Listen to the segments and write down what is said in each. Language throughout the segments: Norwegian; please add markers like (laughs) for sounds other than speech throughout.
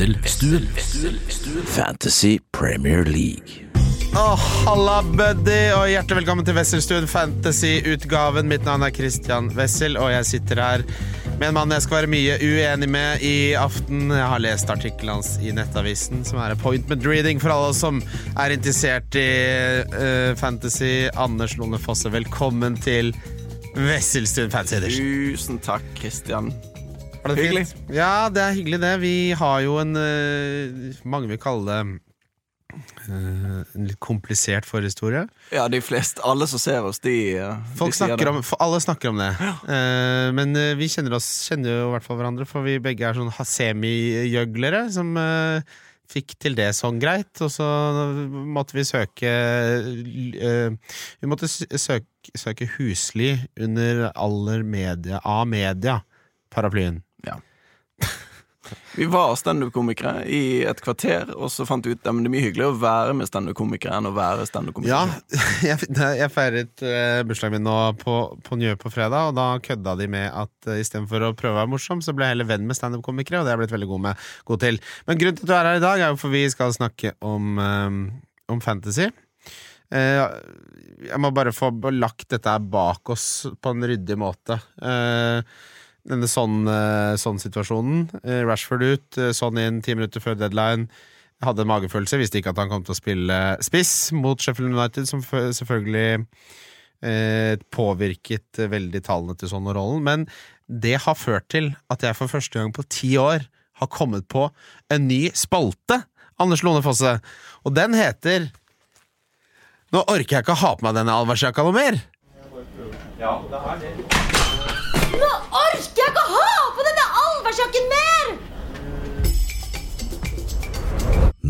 Wesselstuen. Fantasy Premier League. Oh, halla, buddy, og hjertelig velkommen til Wesselstuen Fantasy-utgaven. Mitt navn er Christian Wessel, og jeg sitter her med en mann jeg skal være mye uenig med i aften. Jeg har lest artikkelen hans i Nettavisen, som er appointment reading for alle som er interessert i uh, fantasy. Anders Lone Fosse, velkommen til Wesselstuen Fantasy Edition. Tusen takk, Christian. Var det Hyggelig. fint? Ja, det er hyggelig, det. Vi har jo en uh, Mange vil kalle det uh, en litt komplisert forhistorie. Ja, de fleste, alle som ser oss, de, eh, Folk de snakker det. om, alle snakker om det. Eh, men uh, vi kjenner, oss, kjenner jo i hvert fall hverandre, for vi begge er sånn semijøglere som eh, fikk til det sånn greit. Og så måtte vi søke eh, Vi måtte søke, søke husly under aller media, A-media, paraplyen. Vi var standup-komikere i et kvarter, og så fant vi ut at det er mye hyggeligere å være med standup-komikere enn å være standup-komiker. Ja, (laughs) jeg, jeg feiret uh, bursdagen min nå på, på Njø på fredag, og da kødda de med at uh, istedenfor å prøve å være morsom, så ble jeg heller venn med standup-komikere, og det har jeg blitt veldig god, med, god til. Men grunnen til at du er her i dag, er jo for vi skal snakke om, um, om fantasy. Eh, jeg må bare få lagt dette her bak oss på en ryddig måte. Eh, denne sånn, eh, sånn situasjonen. Eh, Rashford ut, sånn inn ti minutter før deadline. Hadde en magefølelse, visste ikke at han kom til å spille spiss mot Sheffield United, som selvfølgelig eh, påvirket veldig tallene til sånn rollen. Men det har ført til at jeg for første gang på ti år har kommet på en ny spalte, Anders Lone Fosse. Og den heter Nå orker jeg ikke å ha på meg denne allværsjakka noe mer! Nå denne mer!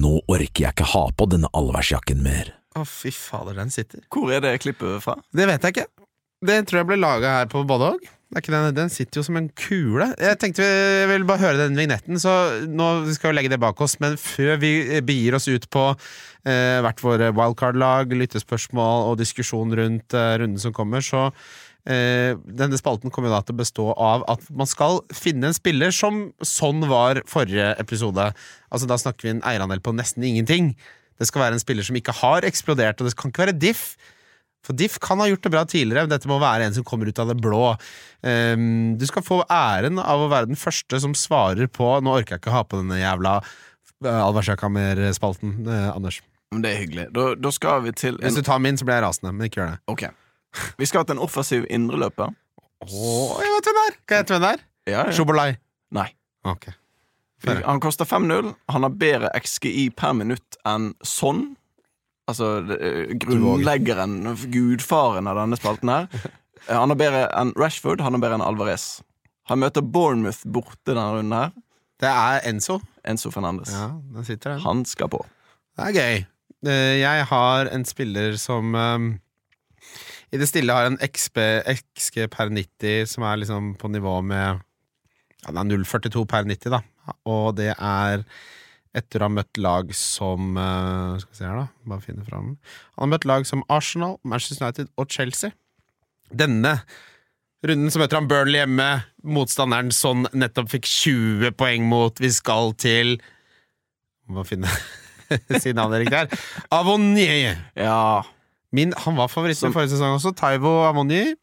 Nå orker jeg ikke ha på denne allværsjakken mer. Å, fy fader, den sitter. Hvor er det klippet fra? Det vet jeg ikke. Det tror jeg ble laga her på både og. Det er ikke Den, den sitter jo som en kule. Jeg tenkte vi ville bare høre den vignetten, så nå skal vi legge det bak oss. Men før vi begir oss ut på eh, hvert våre wildcard-lag, lyttespørsmål og diskusjon rundt eh, runden som kommer, så eh, Denne spalten kommer da til å bestå av at man skal finne en spiller som sånn var forrige episode. Altså Da snakker vi en eierandel på nesten ingenting. Det skal være en spiller som ikke har eksplodert, og det kan ikke være diff. For Diff kan ha gjort det bra tidligere, men dette må være en som kommer ut av det blå. Um, du skal få æren av å være den første som svarer på Nå orker jeg ikke ha på denne jævla uh, Alversjakamer-spalten, eh, Anders. Men Det er hyggelig. Da, da skal vi til Hvis du tar min, så blir jeg rasende, men ikke gjør det. Ok. Vi skal hatt en offensiv indreløper. Åh, jeg vet hvem det er! Hva heter hvem det er? Ja, ja. Sjobolai. Nei. Ok. Han koster 5-0. Han har bedre XGI per minutt enn sånn. Altså eh, grunnleggeren, gudfaren av denne spalten her. (laughs) Eh, Han har bedre enn Rashford, han har bedre enn Alvarez. Han møter Bournemouth borte denne runden her. Det er Enzo. Enzo Fernandes. Ja, den sitter der. Han skal på. Det er gøy. Eh, Jeg har en spiller som i det stille har en XP, XG per 90 som er liksom på nivå med ja, Det er 0,42 per 90, da. Og det er etter å ha møtt lag som eh, Skal vi se her, da. Bare finne fram. Han har møtt lag som Arsenal, Manchester United og Chelsea. Denne runden så møter han Burnley hjemme. Motstanderen sånn nettopp fikk 20 poeng mot. Vi skal til Må finne (laughs) si navnet riktig. Avonier. Ja, Min, han var favoritt i Som- forrige sesong også. Taivo Avonier.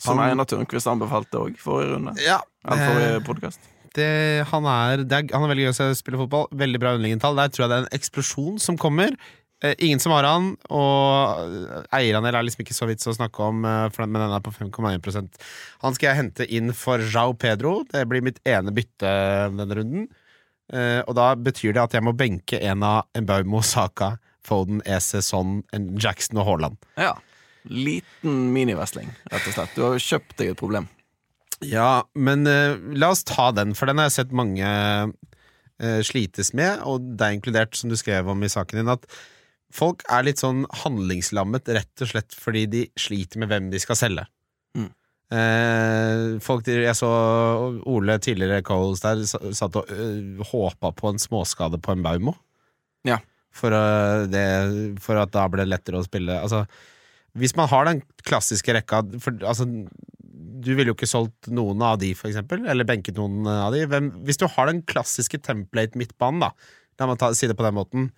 Som Han- Einar Tørnquist anbefalte òg forrige runde. Ja, forrige eh, det, han, er, det er, han er veldig gøy å spille fotball. Veldig bra underliggende tall. Der tror jeg det er en eksplosjon som kommer. Eh, ingen som har han, og eierandel er liksom ikke så vits å snakke om, eh, men den er på 5,1% Han skal jeg hente inn for Jao Pedro. Det blir mitt ene bytte denne runden. Eh, og da betyr det at jeg må benke en av Mbaumo, Saka, Foden, Ese, Son, Jackson og Haaland. Ja. Liten minivesling, rett og slett. Du har jo kjøpt deg et problem. Ja, men uh, la oss ta den, for den har jeg sett mange uh, slites med, og det er inkludert, som du skrev om i saken din, at folk er litt sånn handlingslammet rett og slett fordi de sliter med hvem de skal selge. Mm. Eh, folk, jeg så Ole tidligere Coles der satt og uh, håpa på en småskade på en Baumo. Ja. For, eh, det, for at da ble det lettere å spille. Altså, hvis man har den klassiske rekka for, altså, du ville jo ikke solgt noen av de, for eksempel. Eller benket noen av de. Hvem, hvis du har den klassiske template-midtbanen, da, la meg si det på den måten.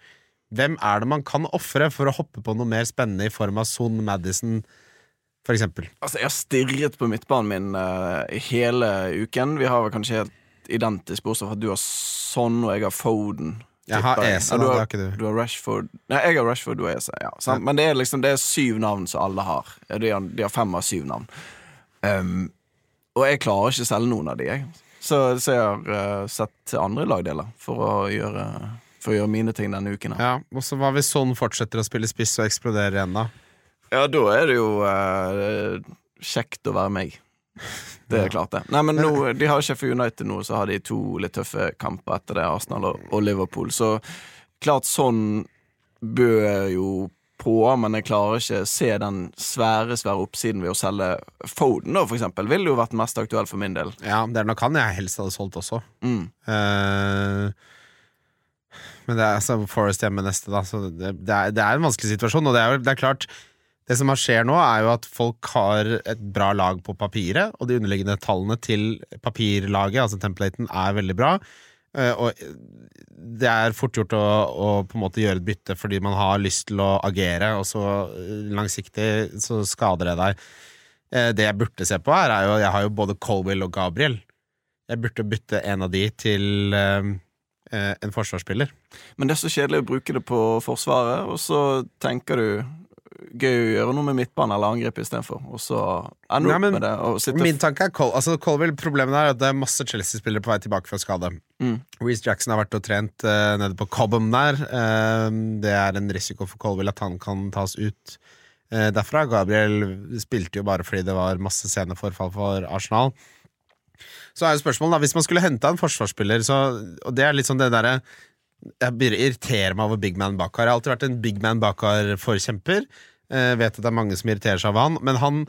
Hvem er det man kan ofre for å hoppe på noe mer spennende i form av Son Madison, for eksempel? Altså, jeg har stirret på midtbanen min uh, hele uken. Vi har vel kanskje helt identisk, bortsett fra at du har Son og jeg har Foden. Jeg har ESA. Ja, da, du har, har ikke du. du har Rashford Nei, jeg har Rashford, du har ESA. Ja, ja. Men det er liksom Det er syv navn som alle har. De har, de har fem av syv navn. Um, og jeg klarer ikke å selge noen av de, jeg. Så, så jeg har uh, sett andre lagdeler for å gjøre For å gjøre mine ting denne uken. her. Ja, og så Hva hvis sånn fortsetter å spille spiss og eksploderer igjen, da? Ja, da er det jo uh, kjekt å være meg. Det er klart, det. Nei, men nå, De har Sheffield United nå, så har de to litt tøffe kamper etter det, Arsenal og, og Liverpool. Så klart sånn bør jo på, men jeg klarer ikke se den svære svære oppsiden ved å selge Foden, da, for eksempel. Ville jo vært mest aktuell for min del. Ja, det er nok han jeg helst hadde solgt også. Mm. Uh, men det er altså Forest hjemme neste, da, så det, det, er, det er en vanskelig situasjon. Og det er, det er klart Det som skjer nå, er jo at folk har et bra lag på papiret, og de underliggende tallene til papirlaget, altså templaten, er veldig bra. Eh, og det er fort gjort å, å på en måte gjøre et bytte fordi man har lyst til å agere, og så eh, langsiktig så skader det deg. Eh, Det jeg burde se på her, er jo Jeg har jo både Colwell og Gabriel. Jeg burde bytte en av de til en forsvarsspiller. Men det er så kjedelig å bruke det på Forsvaret, og så tenker du Gøy å gjøre noe med midtbanen eller angripe istedenfor, og så ender du opp med det. Min tanke er Col altså Colville. Problemet er at det er masse Chelsea-spillere på vei tilbake fra skade. Mm. Reece Jackson har vært og trent uh, nede på Cobham der. Uh, det er en risiko for Colville at han kan tas ut uh, derfra. Gabriel spilte jo bare fordi det var masse sceneforfall for Arsenal. Så er jo spørsmålet da, Hvis man skulle henta en forsvarsspiller, så, og det er litt sånn det derre Jeg begynner å irritere meg over Big Man Bakar. Jeg har alltid vært en Big Man Bakar-forkjemper. Jeg vet at det er mange som irriterer seg over han, men han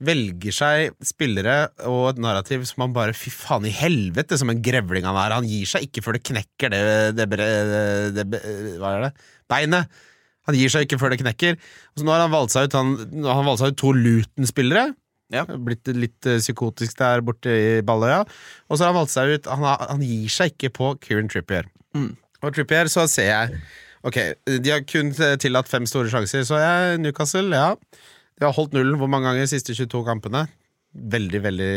velger seg spillere og et narrativ som han bare Fy faen i helvete, som en grevling han er. Han gir seg ikke før det knekker det, det, det, det Hva er det? Beinet. Han gir seg ikke før det knekker. Og så nå har han valgt seg ut Han, han valgt seg ut to Luton-spillere. Ja. Blitt litt eh, psykotisk der borte i Balløya. Og så har han valgt seg ut Han, har, han gir seg ikke på Kieran Trippier. Mm. Og Trippier så ser jeg Ok, de har kun tillatt fem store sjanser, så jeg Newcastle, ja. De har holdt nullen hvor mange ganger de siste 22 kampene? Veldig, veldig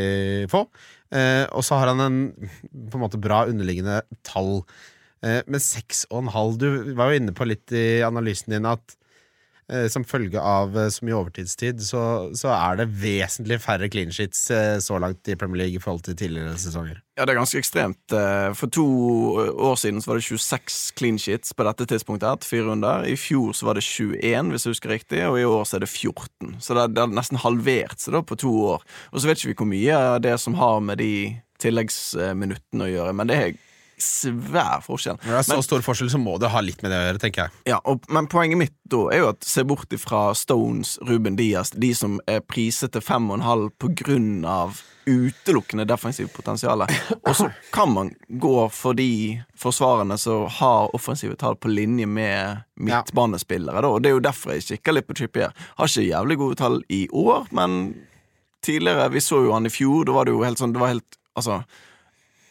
få. Eh, og så har han en på en måte bra underliggende tall. Eh, men 6,5 Du var jo inne på litt i analysen din at som følge av eh, så mye overtidstid, så, så er det vesentlig færre clean sheets eh, så langt i Premier League i forhold til tidligere sesonger. Ja, det er ganske ekstremt. Eh, For to år siden så var det 26 clean sheets på dette tidspunktet. her, til fire runder. I fjor så var det 21, hvis jeg husker riktig, og i år så er det 14. Så det har nesten halvert seg da på to år. Og så vet ikke vi hvor mye av det som har med de tilleggsminuttene å gjøre, men det er svær forskjell. Når det er så stor forskjell, så må det ha litt med det å gjøre, tenker jeg. Ja, og, Men poenget mitt da er jo at se bort ifra Stones, Ruben Diaz, de som er priset til fem og en halv på grunn av utelukkende defensivt potensial. (laughs) Og så kan man gå for de forsvarerne som har offensive tall på linje med midtbanespillere. Da. Og det er jo derfor jeg kikker litt på Trippier. Har ikke jævlig gode tall i år, men tidligere Vi så jo han i fjor. Da var det jo helt sånn Det var helt Altså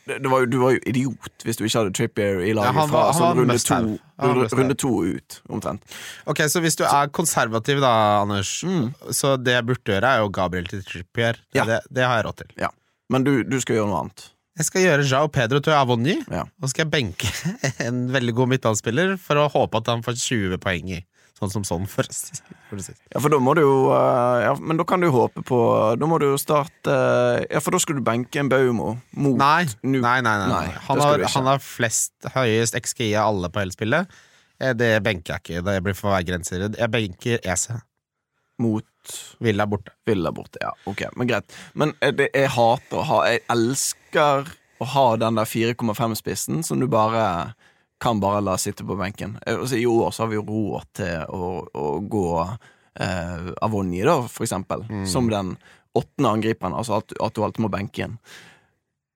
var jo, du var jo idiot hvis du ikke hadde Trippier i laget Ja, han fra sånn var runde, to, var runde, runde to ut, omtrent. Ok, Så hvis du er konservativ da, Anders, så det jeg burde gjøre, er jo Gabriel til Trippier. Ja. Det, det har jeg råd til. Ja. Men du, du skal gjøre noe annet. Jeg skal gjøre Jao Pedro til Avonny, Ja. og skal jeg benke (laughs) en veldig god midtbanespiller for å håpe at han får 20 poeng i. Sånn som sånn, for, å si. Ja, for da må du jo eh, ja, Men da kan du håpe på Da må du jo starte Ja, for da skal du benke en Baumo mot Nei, nei, nei, nei, Nei. Han, har, han har flest høyest XGI av alle på hele spillet. Eh, Det benker jeg ikke. Det blir for hver grenser. Jeg benker EC. mot Villa borte. Villa borte. Ja, ok, men greit. Men eh, det, jeg hater å ha Jeg elsker å ha den der 4,5-spissen som du bare kan bare la sitte på benken. Eh, altså, I år så har vi jo råd til å, å gå eh, Avonji, da, for eksempel, som den åttende angriperen. Altså at, at du alltid må benke igjen.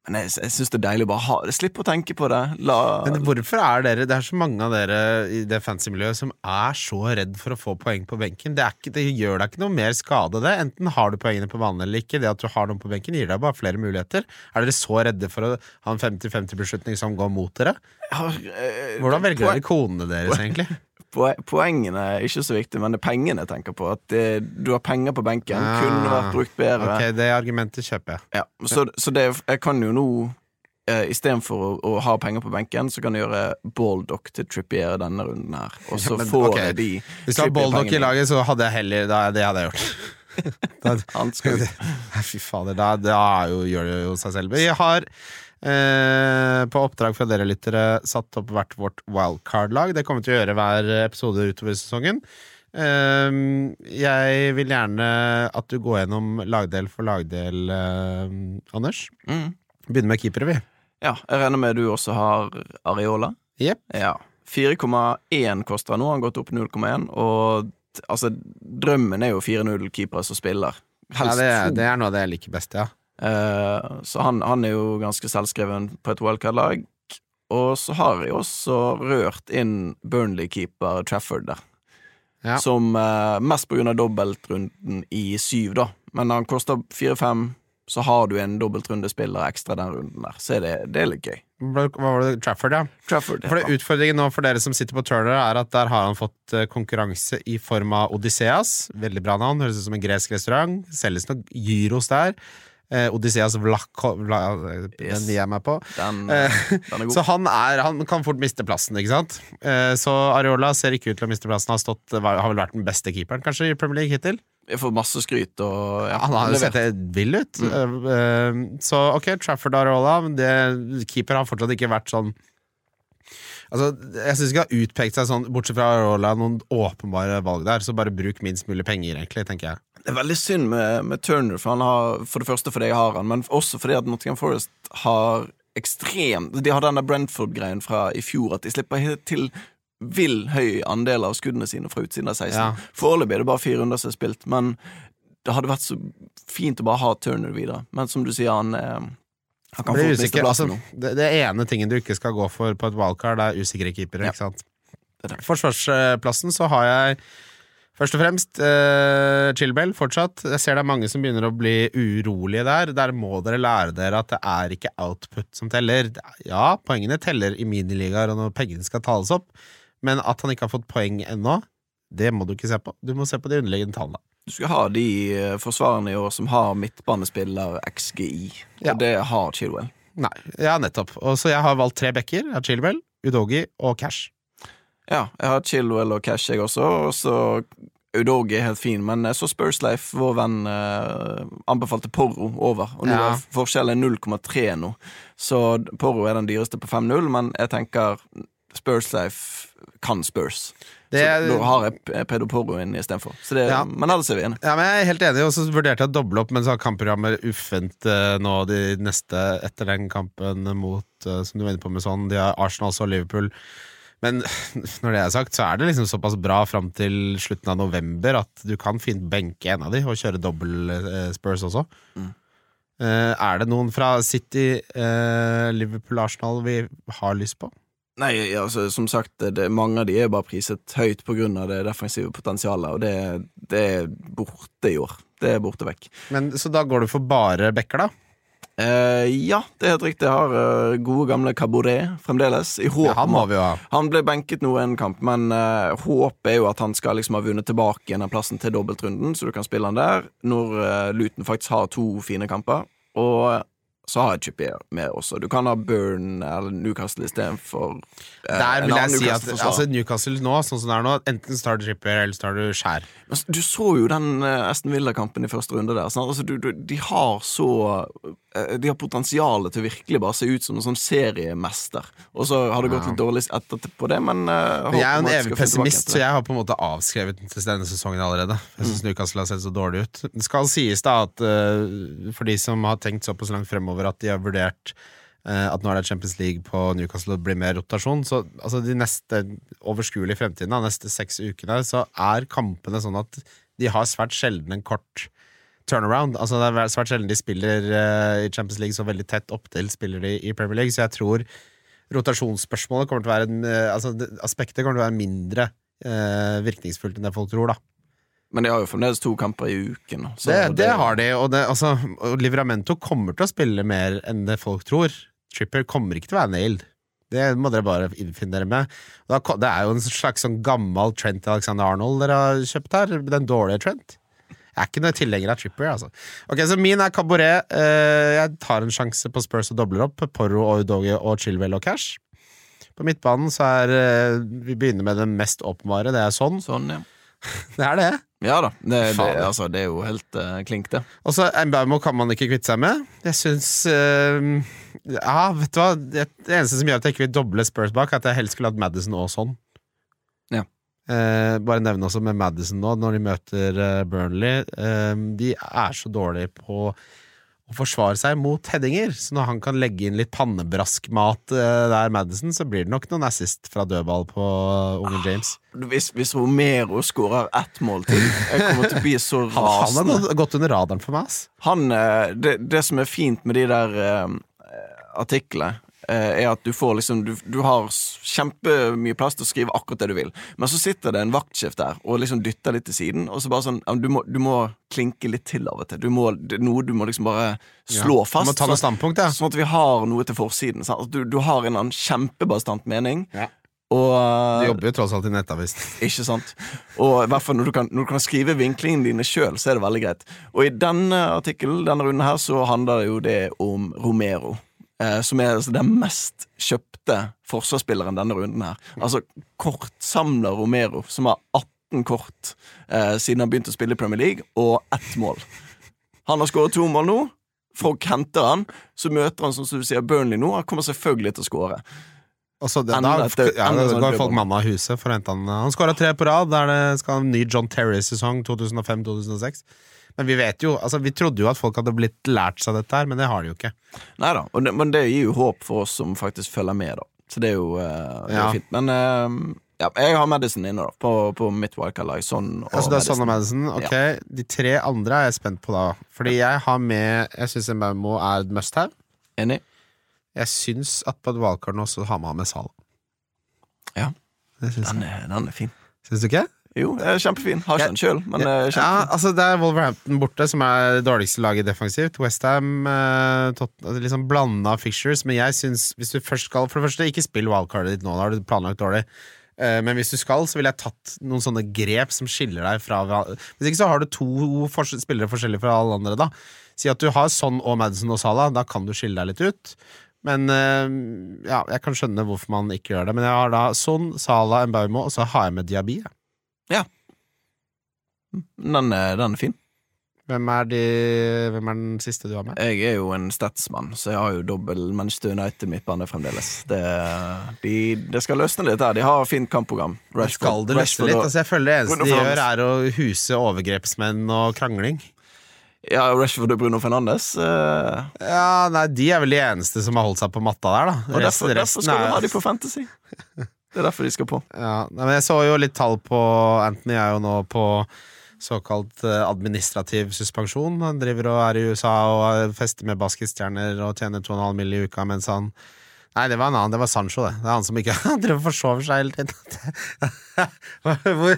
Men jeg, jeg syns det er deilig å bare ha det. Slipp å tenke på det. La Men hvorfor er dere Det er så mange av dere i det fancy-miljøet som er så redd for å få poeng på benken. Det, ikke, det gjør deg ikke noe mer skade, det. Enten har du poengene på banen eller ikke. Det at du har noen på benken, gir deg bare flere muligheter. Er dere så redde for å ha en 50-50-beslutning som går mot dere? eh, Hvordan velger dere konene deres, (laughs) egentlig? Poe- Poengene er ikke så viktig, men det er pengene jeg tenker på. At det, du har penger på benken. Kunne vært brukt bedre. Ah, Ok, Det argumentet kjøper jeg. Ja, så, så det, jeg kan jo nå eh, Istedenfor å, å ha penger på benken, så kan jeg gjøre Baldock til Trippier denne runden her. (laughs) Og så Men, får okay. de Hvis du har Baldock i laget, så hadde jeg heller da, Det hadde jeg gjort. (laughs) da, Han skal ut. (laughs) Fy fader, da, da jo, gjør det jo seg selv. Vi har eh, på oppdrag fra dere lyttere satt opp hvert vårt wildcard-lag. Det kommer vi til å gjøre hver episode utover sesongen. Eh, jeg vil gjerne at du går gjennom lagdel for lagdel, eh, Anders. Mm. Begynner med keepere, vi. Ja, jeg regner med du også har Areola. Yep. Ja. 4,1 koster nå, han har gått opp 0,1. Og altså, drømmen er jo 4-0-keepere som spiller. Ja, det, det er noe av det jeg liker best, ja. Eh, så han, han er jo ganske selvskreven på et wildcard-lag. Og så har jeg også rørt inn Burnley-keeper Trafford der. Ja. Som uh, mest på grunn av dobbeltrunden i syv, da. Men når han koster fire-fem, så har du en dobbeltrundespiller ekstra den runden der. Så er det, det er litt gøy. Hva var det? Trafford, ja. Trafford. For det. Utfordringen nå for dere som sitter på Turner, er at der har han fått eh, konkurranse i form av Odysseas. Veldig bra navn, høres ut som en gresk restaurant. Selges nok gyros der. Eh, Odysseas Vlak... Vla, den Yes. gir jeg meg på. Den, Eh, den. Så han, er, han kan fort miste plassen, ikke sant? Eh, så Areola ser ikke ut til å miste plassen. Har, stått, har vel vært den beste keeperen kanskje i Premier League hittil. Jeg får masse skryt og ja, Han har jo sett det vill ut. Mm. eh, så ok, Trafford Areola, men det, keeper har fortsatt ikke vært sånn Altså, Jeg syns ikke det har utpekt seg sånn, bortsett fra Areola, noen åpenbare valg der. Så bare bruk minst mulig penger, egentlig, tenker jeg. Det er veldig synd med, med Turner, for, han har, for det første fordi jeg har han, men også fordi at Nottingham Forest har ekstremt De har denne Brentford-greien fra i fjor, at de slipper helt til vill høy andel av skuddene sine fra utsiden av 16. Ja. Foreløpig er det bare fire runder som er spilt, men det hadde vært så fint å bare ha Turner videre. Men som du sier, han, eh, han kan få miste altså, plassen nå. det, det ene tingen du ikke skal gå for på et wildcard, er usikre keepere. Ja. ikke sant? Det det. Forsvarsplassen så har jeg først og fremst uh, chillbell fortsatt. Jeg ser det er mange som begynner å bli urolige der. Der må dere lære dere at det er ikke output som teller. Er- Ja, poengene teller i miniligaer og når pengene skal tales opp, men at han ikke har fått poeng ennå, det må du ikke se på. Du må se på de underliggende tallene. Du skal ha de forsvarende forsvarerne i år som har midtbanespiller XGI, Ja. og det har Chilwell. Nei, ja, nettopp. Og så jeg har valgt tre backer. Jeg har Chilwell, Udogi og Cash. Ja, jeg har Chilwell og Cash, jeg også, og så Udogi er helt fin, men så Spursleif, vår venn, eh, anbefalte Porro over, og nå Ja. er forskjellen 0,3 nå. Så Porro er den dyreste på 5-0, men jeg tenker Spursleif kan Spurs. Det så nå da har jeg Pedo Porro inn istedenfor. Så det- Ja. Men ellers er vi enige. Ja, men Jeg er helt enig, og så vurderte jeg å doble opp, men så har kampprogrammet uffent eh, nå de neste etter den kampen mot, eh, som du var inne på med sånn, de har Arsenal og Liverpool. Men når det er sagt, så er det liksom såpass bra fram til slutten av november at du kan fint benke en av de og kjøre dobbel eh, Spurs også. Mm. Eh, er det noen fra City, eh, Liverpool, Arsenal vi har lyst på? Nei, altså, som sagt, det, mange av de er bare priset høyt av det defensive potensialet, og det, det er borte i år. Det er borte vekk. Men, så da går du for bare backer, da? Eh, ja, det er helt riktig. Jeg har uh, gode gamle Caboret fremdeles. I håp Ja, han må vi ha. Han ble benket nå en kamp, men uh, håpet er jo at han skal liksom ha vunnet tilbake igjen av plassen til dobbeltrunden, så du kan spille han der, når uh, Luton faktisk har to fine kamper. Og så har jeg Trippier med også. Du kan ha Burn eller Newcastle istedenfor. eh, Der vil jeg si at altså, Newcastle nå, sånn som det er nå, enten starter du Trippier eller starter du Skjær. Men Du så jo den eh, Aston Villa-kampen i første runde der. Altså, du, du, de har så eh, De har potensialet til virkelig bare se ut som en sånn seriemester. Og så har det gått litt dårlig etterpå det, men uh, jeg er jo en evig pessimist, så jeg har på en måte avskrevet denne sesongen allerede. Jeg syns Newcastle har sett så dårlig ut. Det skal sies da at eh, for de som har tenkt såpass langt fremover at de har vurdert eh, at nå er det Champions League på Newcastle og det blir mer rotasjon, så altså de neste overskuelige fremtiden, da, neste seks ukene, så er kampene sånn at de har svært sjelden en kort turnaround. Altså Det er svært sjelden de spiller eh, i Champions League så veldig tett opptil spiller de i Premier League, så jeg tror rotasjonsspørsmålet kommer til å være en, eh, Altså aspektet kommer til å være mindre eh, virkningsfullt enn det folk tror, da. Men de har jo fremdeles to kamper i uken. så Det, det har de, og, det, altså, og Livramento kommer til å spille mer enn det folk tror. Tripper kommer ikke til å være nailed. Det må dere bare innfinne dere med. Da, det er jo en slags sånn gammel Trent Alexander Arnold dere har kjøpt her. Den dårlige Trent. Jeg er ikke noe tilhenger av Tripper. Altså. Ok, Så min er Cabaret. Eh, jeg tar en sjanse på Spurs og dobler opp. Porro og Udoge og Chilwell og Cash. På midtbanen så er eh, Vi begynner med det mest åpenbare. Det er sånn. Sånn, ja. (laughs) Det er det. Ja da. Det, det, altså, det er jo helt uh, klink, det. Og så Mbaumo kan man ikke kvitte seg med. Jeg syns uh, Ja, vet du hva Det, det eneste som gjør at jeg ikke vil doble Spurs bak, er at jeg helst skulle hatt Madison og sånn. Ja. Uh, bare nevne også med Madison nå, når de møter eh, Burnley. Eh, de er så dårlige på å forsvare seg mot headinger. Så når han kan legge inn litt pannebraskmat eh, der, Madison, så blir det nok noen assist fra dødball på unge James. Hvis, hvis Romero skårer ett mål til Jeg kommer til å bli så (laughs) Han, han har gått- under radaren for meg, ass. Han, eh, det, det som er fint med de der eh, artiklene, eh, er at du får liksom Du, du har kjempemye plass til å skrive akkurat det du vil, men så sitter det en vaktsjef der og liksom dytter litt til siden, og så bare sånn du, må, du må klinke litt til av og til. Du må, noe du må liksom bare slå ja, fast. må ta noe sånn-. Sånn at vi har noe til forsiden. Sånn. Du, du har en eller annen kjempebastant mening. Ja. Og eh, jobber jo tross alt i nettavis. (laughs) ikke sant? Og i hvert fall når du kan, når du kan skrive vinklingene dine sjøl, så er det veldig greit. Og i denne artikkelen, denne runden her, så handler det jo det om Romero. Eh, som er altså den mest kjøpte forsvarsspilleren denne runden her. Altså kortsamler Romero, som har 18 kort eh, siden han begynte å spille i Premier League, og ett mål. Han har skåret to mål nå. Folk henter han. Så møter han som du sier, Burnley nå. Han kommer selvfølgelig til å skåre. Og så det, da, et- ja, det, går folk mann av huset for å hente han. Han skåra tre på rad. Der det skal ha en ny John Terry-sesong 2005-2006. Men vi vet jo, altså vi trodde jo at folk hadde blitt lært seg dette her, men det har de jo ikke. Nei da, men det gir jo håp for oss som faktisk følger med, da. Så det er jo, uh, det er Ja. fint. Men uh, ja, jeg har Madison inne, da, på, på mitt wildcard-lag. Sånn og Altså det er sånn og Madison. Ok, De tre andre er jeg spent på, da. Fordi jeg har med Jeg syns Mbaumo er et must have. Enig? Jeg syns at på et valgkart nå så har man med Sala. Ja. Den er, den er fin. Syns du ikke? Jo, kjempefin. Har ikke den sjøl, men ja, eh, ja, altså Det er Wolverhampton borte, som er det dårligste laget defensivt. Westham eh, liksom blanda fixtures, men jeg syns hvis du først skal For det første, ikke spill wildcardet ditt nå, da har du planlagt dårlig. Eh, men hvis du skal, så ville jeg tatt noen sånne grep som skiller deg fra Hvis ikke så har du to fors spillere forskjellige fra alle andre, da. Si at du har Son og Madison og Salah, da kan du skille deg litt ut. Men eh, ja, jeg kan skjønne hvorfor man ikke gjør det. Men jeg har da Son, Salah, Mbaumo, og så har jeg med Diaby. Jeg. Den, er- den er fin. Hvem er, de, hvem er den siste du har med? Jeg er jo en statsmann, så jeg har jo dobbel Manchester United midtbane fremdeles. Det, de, det skal løsne litt her. De har fint kampprogram. Skal det løsne Rashford litt? og- Altså, jeg føler det eneste Bruno de gjør, er å huse overgrepsmenn og krangling. Ja, Rashford og Bruno Fernandes. eh, Ja, nei, De er vel de eneste som har holdt seg på matta der, da. og derfor, derfor skal du ha de på Fantasy. (laughs) Det er derfor de skal på. ja, nei, men Jeg så jo litt tall på Anthony er jo nå på såkalt eh, administrativ suspensjon. Han driver og er i USA og fester med basketstjerner og tjener 2,5 mill. i uka mens han Nei, det var en annen. Det var Sancho, det. Det er han som ikke (laughs) Han driver og forsover seg hele tiden. (laughs) Hvor,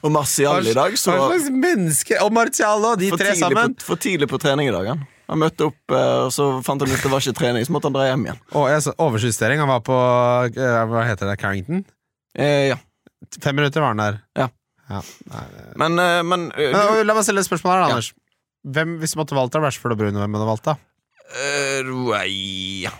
Og Martial i dag, så Hva slags menneske Og Martial og de tre sammen. på, for tidlig på trening i dag. Han, han møtte opp, eh, og så fant han ut det var ikke trening, så måtte han dra hjem igjen. Og jeg så. Han var på eh, Hva heter det? Carrington? Eh, ja. Fem minutter var han der. Ja. Ja, nei, Men, eh, men Men, og La meg stille et spørsmål her, Anders. Ja. Hvem, hvis du måtte valgt av Rashford og Bruno, hvem hadde du valgt da? Uh, nei, ja.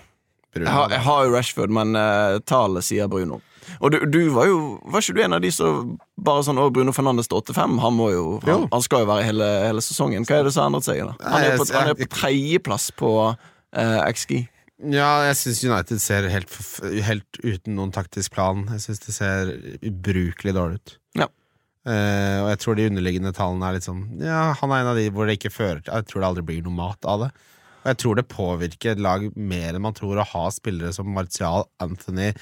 Bruno, jeg, har, jeg har jo Rashford, men uh, tallet sier Bruno. Og du, du var jo Var ikke du en av de som bare sånn Å, Bruno Fernandes til 85? Han må jo Jo. han, han skal jo være hele, hele sesongen. Hva er det som har endret seg? da? Han er på, han er på tredjeplass på eh, XG. Ja, jeg syns United ser helt, helt uten noen taktisk plan. Jeg syns det ser ubrukelig dårlig ut. Ja. Eh, og jeg tror de underliggende tallene er litt sånn Ja, han er en av de hvor det ikke fører til Jeg tror det aldri blir noe mat av det. Og jeg tror det påvirker et lag mer enn man tror å ha spillere som Martial, Anthony,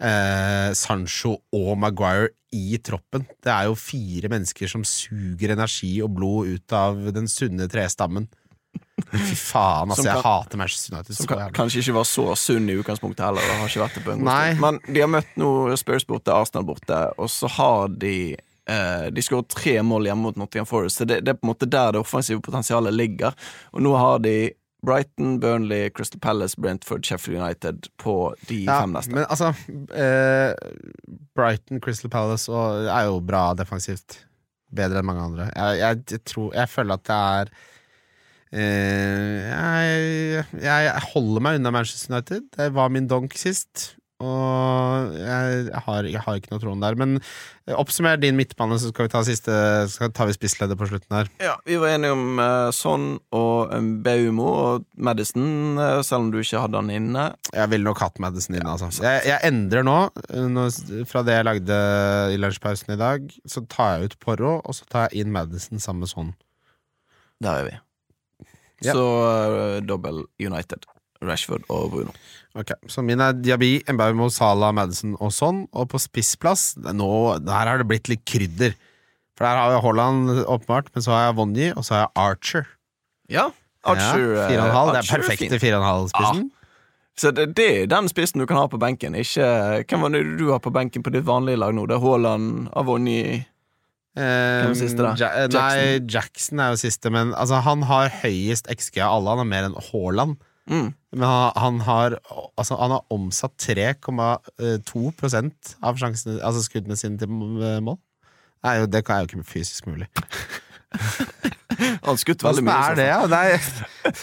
eh, Sancho og Maguire i troppen. Det er jo fire mennesker som suger energi og blod ut av den sunne trestammen. Fy faen, altså. Som Jeg hater Manchester United Som kan, kanskje ikke var så sunn i utgangspunktet heller. Det har ikke vært det på en god stund. Men de har møtt noe Spurs borte, Arsenal borte, og så har de Uh, De skåret tre mål hjemme mot Nottingham Forest, så det, det er på en måte der det offensive potensialet ligger. Og nå har de Brighton, Burnley, Crystal Palace, Brentford, Sheffield United på de Ja, fem neste. men altså eh, Brighton, Crystal Palace og, er jo bra defensivt. Bedre enn mange andre. Jeg, jeg, jeg, tror, jeg føler at det er eh, jeg, holder meg unna Manchester United. Det var min donk sist. Og jeg, jeg, har, jeg har ikke noe troen der. Men eh, oppsummer din midtbane, så skal vi ta siste Så tar vi spissleddet på slutten her. Ja, Vi var enige om uh, Son og um, Baumo og Madison, eh, selv om du ikke hadde han inne. Jeg ville nok hatt Madison inn, altså. Jeg, jeg endrer nå, eh, nå, fra det jeg lagde i lunsjpausen i dag, så tar jeg ut Porro, og så tar jeg inn Madison sammen med Son. Der er vi. Ja. Så uh, dobbel United. Rashford og Bruno. Ok, Så min er Diaby, Mbaumo, Salah, Madison og sånn. Og på spissplass er nå, Her har det blitt litt krydder. For der har jeg Haaland, åpenbart, men så har jeg Vonji, og så har jeg Archer. Ja, Archer, ja, eh, fire og en halv. Det er perfekte fire og en halv-spissen. Så det, det er den spissen du kan ha på benken. Ikke, hvem var det du har på benken på ditt vanlige lag nå? Det er Haaland, Avonji Eh, er siste da? Ja, eh, nei, Jackson er jo siste, men altså, han har høyest XG av alle. Han har mer enn Haaland. mm. Men han, han har Altså, han har omsatt 3,2% av sjansene, altså skuddene sine til mål. Det er jo, det er jo ikke fysisk mulig. (laughs) Han skutt veldig mye. er det, ja? Nei,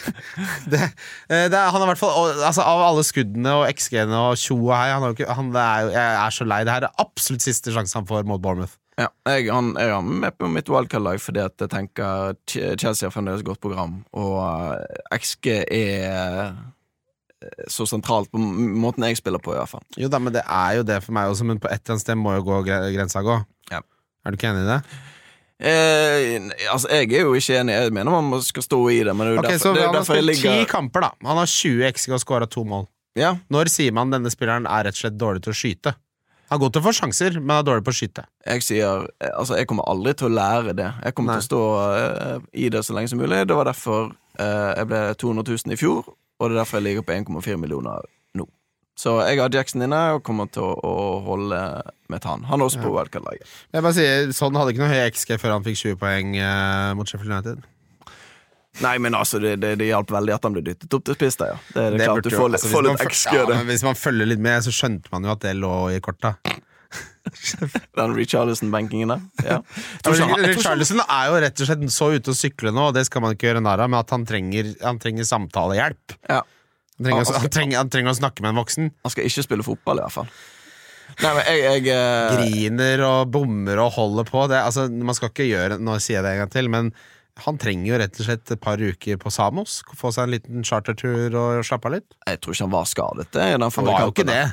(laughs) det, eh, det han har i hvert fall altså, Av alle skuddene og XG-ene og tjo og hei han ikke, han, er, Jeg er så lei. Det her er absolutt siste sjanse han får mot Bournemouth. Ja, jeg, han, jeg er med på mitt wildcard-lag fordi at jeg tenker Chelsea har fremdeles godt program, og eh, XG er eh, så sentralt på måten jeg spiller på, i hvert fall. Jo da, men det er jo det for meg også, men på et eller annet sted må jo gå grensa gå. Ja. Er du ikke enig i det? Eh, altså, jeg er jo ikke enig. Jeg mener man skal stå i det, men det er jo Ok, derfor, så det er derfor jeg spilt ti kamper, da. Han har 20 XG og scora to mål. Ja, Når sier man denne spilleren er rett og slett dårlig til å skyte? Han er god til å få sjanser, men er dårlig på å skyte. jeg sier eh, Altså, jeg kommer aldri til å lære det. Jeg kommer Nei. til å stå uh, i det så lenge som mulig. Det var derfor uh, jeg ble 200 000 i fjor, og det er derfor jeg ligger på 1,4 millioner nå. Så jeg har Jackson inne og kommer til å, å holde med til han. Han er også på wildcard-laget. Jeg bare sier, Sånn hadde ikke noe høy XG før han fikk 20 poeng eh, mot Sheffield United. Nei, men altså, det, det, det hjalp veldig at han ble dyttet opp til spiss der, ja. Det det Det klart du får altså, får litt XG, ja, Hvis man følger litt med, så skjønte man jo at det lå i korta. (laughs) Den Richarlison-bankingen der. Ja. Richarlison er jo rett og slett så ute å sykle nå, og det skal man ikke gjøre narr av, men at han trenger, han trenger samtalehjelp. Ja. Han trenger, Han trenger, han trenger å snakke med en voksen. Han skal ikke spille fotball, i hvert fall. Nei, men jeg, jeg uh... Griner og bommer og holder på. Det, altså, man skal ikke gjøre Nå sier jeg det en gang til, men han trenger jo rett og slett et par uker på Samos. Få seg en liten chartertur og slappe av litt. Jeg tror ikke han var skadet. Det, Han var jo ikke det.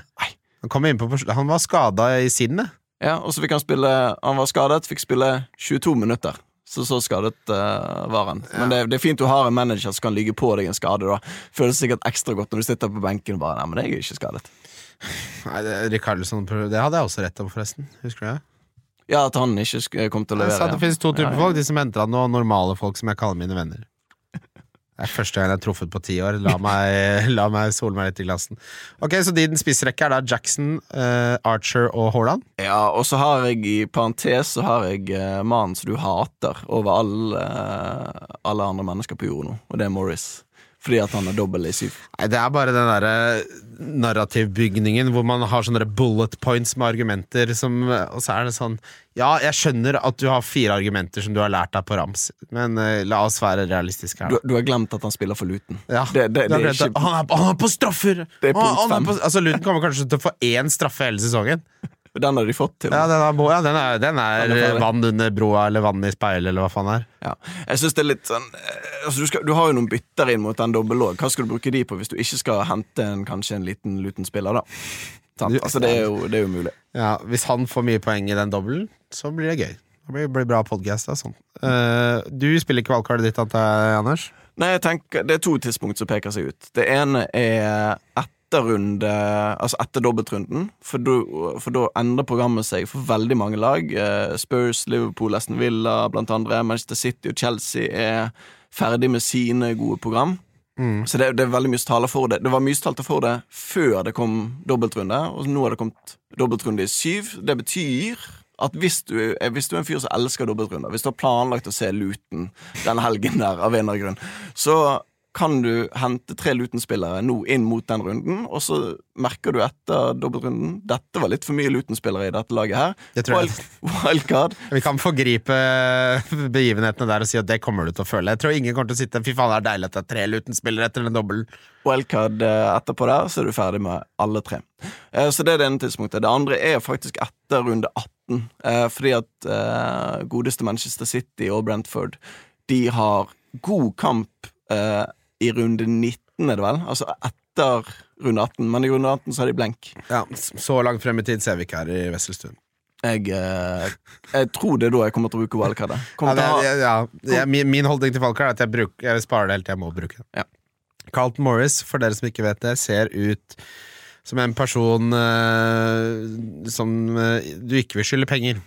Han, kom inn på, han var skada i sinnet. Ja, og så fikk han spille Han var skadet, fikk spille 22 minutter. Så så skadet uh, var han. Men det, det er fint du har en manager som kan ligge på deg en skade. da Føles sikkert ekstra godt når du sitter på benken og bare Nei, men jeg er ikke skadet. Nei, det, Rikardsson, det hadde jeg også rett om, forresten. Husker du det? Ja, at han ikke kom til å Jeg levere. sa at det finnes to typer Ja, ja. folk. De som henter han, og normale folk som jeg kaller mine venner. Det er første gang jeg har truffet på ti år. La meg, (laughs) la meg sole meg litt i glassen. Ok, Så din spissrekke er da Jackson, uh, Archer og Haaland? Ja, og så har jeg i parentes Så har jeg uh, mannen som du hater over alle, alle andre mennesker på jorden nå, og det er Morris. Fordi at han er dobbel i syv. Nei, Det er bare den derre narrativbygningen hvor man har sånne bullet points med argumenter som Og så er det sånn Ja, jeg skjønner at du har fire argumenter som du har lært deg på rams, men uh, la oss være realistiske her. Du, du har glemt at han spiller for Luton. Ja, det, det, det er ikke han, er, han er på straffer! Det er punkt fem. altså, Luton kommer kanskje til å få én straffe hele sesongen. Den har de fått til. Ja, den er, ja, den er, den Den er, vann under broa eller vann i speilet eller hva faen er. Ja. Jeg synes det er litt sånn eh, altså, du, skal, du har jo noen bytter inn mot den dobbel òg. Hva skal du bruke de på hvis du ikke skal hente en, kanskje en liten luten spiller, da? Du- Altså, det, er jo, det er jo mulig. Ja, Hvis han får mye poeng i den dobbelen, så blir det gøy. Det blir, blir bra podcast. Da, sånn. Uh, du spiller ikke valgkartet ditt, antar jeg, Anders? Nei, jeg tenker Det er to tidspunkt som peker seg ut. Det ene er etter runde Altså etter dobbeltrunden, for da- for da endrer programmet seg for veldig mange lag. Eh, Spurs, Liverpool, Aston Villa blant andre. Manchester City og Chelsea er ferdig med sine gode program. Så det, det er veldig mye som taler for det. Det var mye som talte for det før det kom dobbeltrunde, og nå har det kommet dobbeltrunde i syv. Det betyr at hvis du, hvis du er en fyr som elsker dobbeltrunder, hvis du har planlagt å se Luton den helgen der av en eller annen grunn, så kan du hente tre Luton-spillere nå inn mot den runden, og så merker du etter dobbeltrunden Dette var litt for mye Luton-spillere i dette laget her. Det. Wild, wildcard. (laughs) Vi kan forgripe begivenhetene der og si at det kommer du til å føle. Jeg tror ingen kommer til å sitte Fy faen, det er deilig at det er tre Luton-spillere etter den dobbelen. wildcard eh, etterpå der, så er du ferdig med alle tre. Eh, Så det er det ene tidspunktet. Det andre er faktisk etter runde 18. eh, Fordi at eh, godeste Manchester City og Brentford De har god kamp eh, i runde 19, er det vel? Altså etter runde 18, men i runde 18 så har de blenk. Ja, Så langt frem i tid ser vi ikke her i Wesselstuen. Jeg, eh, jeg tror det er da jeg kommer til å bruke wildcardet. Ja, er- ja, ja, min, min holdning til wildcard er at jeg, bruker, jeg sparer det helt til jeg må bruke det. Ja. Carlton Morris, for dere som ikke vet det, ser ut som en person eh, som eh, du ikke vil skylde penger.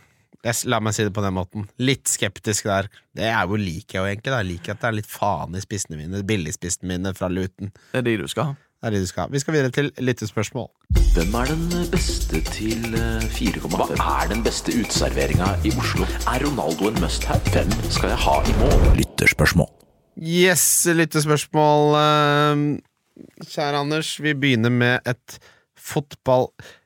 Jeg, la meg si det på den måten. Litt skeptisk der. Det er jo liker jeg jo egentlig. Da. Jeg liker at det er litt faen i spissene mine. Billigspissene mine fra Luton. Det er de du skal ha. Det er det du skal ha. Vi skal videre til lyttespørsmål. Hvem er den beste til eh, 4,5? Hva er den beste uteserveringa i Oslo? Er Ronaldo en must-have? Hvem skal jeg ha i mål? Lytterspørsmål. Yes, lyttespørsmål. eh, Kjære Anders, vi begynner med et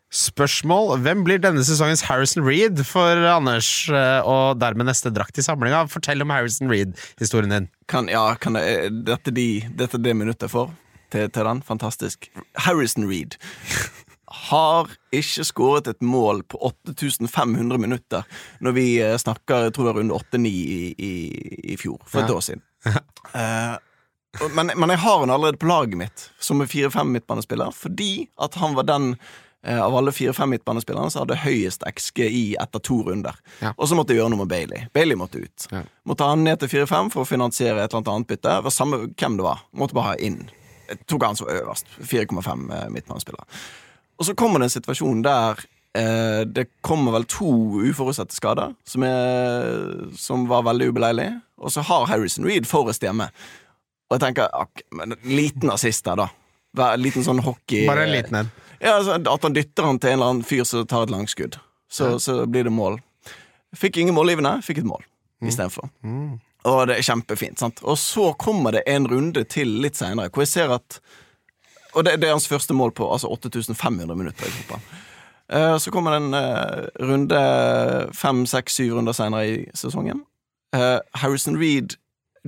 fotballspørsmål. Hvem blir denne sesongens Harrison Reed for Anders, eh, og dermed neste drakt i samlinga? Fortell om Harrison Reed-historien din. Kan, ja, kan det, er dette, de, dette er det minuttet jeg får til, til den. Fantastisk. Harrison Reed har ikke skåret et mål på 8500 minutter når vi eh, snakker jeg tror det var runde 8-9 i, i, i fjor, for et Ja. år siden. uh, men, men jeg har han allerede på laget mitt som er 4-5 midtbanespiller, fordi at han var den eh, av alle 4-5 midtbanespillerne som hadde høyest XGI etter to runder. Ja. Og så måtte jeg gjøre noe med Bailey. Bailey måtte ut. Ja. Måtte ha han ned til 4-5 for å finansiere et eller annet annet bytte. Det var samme hvem det var. Måtte bare ha inn. Jeg tok han som øverst. 4,5 eh, midtbanespillere. Og så kommer det en situasjon der eh, det kommer vel to uforutsette skader, som, er, som var veldig ubeleilig. Og så har Harrison Reed Forrest hjemme. Og jeg tenker ak, men liten assist der, da. En liten sånn hockey Bare en liten en. Ja, altså, At han dytter han til en eller annen fyr som tar et langskudd. Så, så blir det mål. Fikk ingen målgivende, fikk et mål istedenfor. Og det er kjempefint. sant? Og så kommer det en runde til litt seinere, hvor jeg ser at Og det, det er hans første mål på altså 8500 minutter i fotball. Eh, så kommer det en eh, runde fem, seks, syv runder seinere i sesongen. Eh, Harrison Reed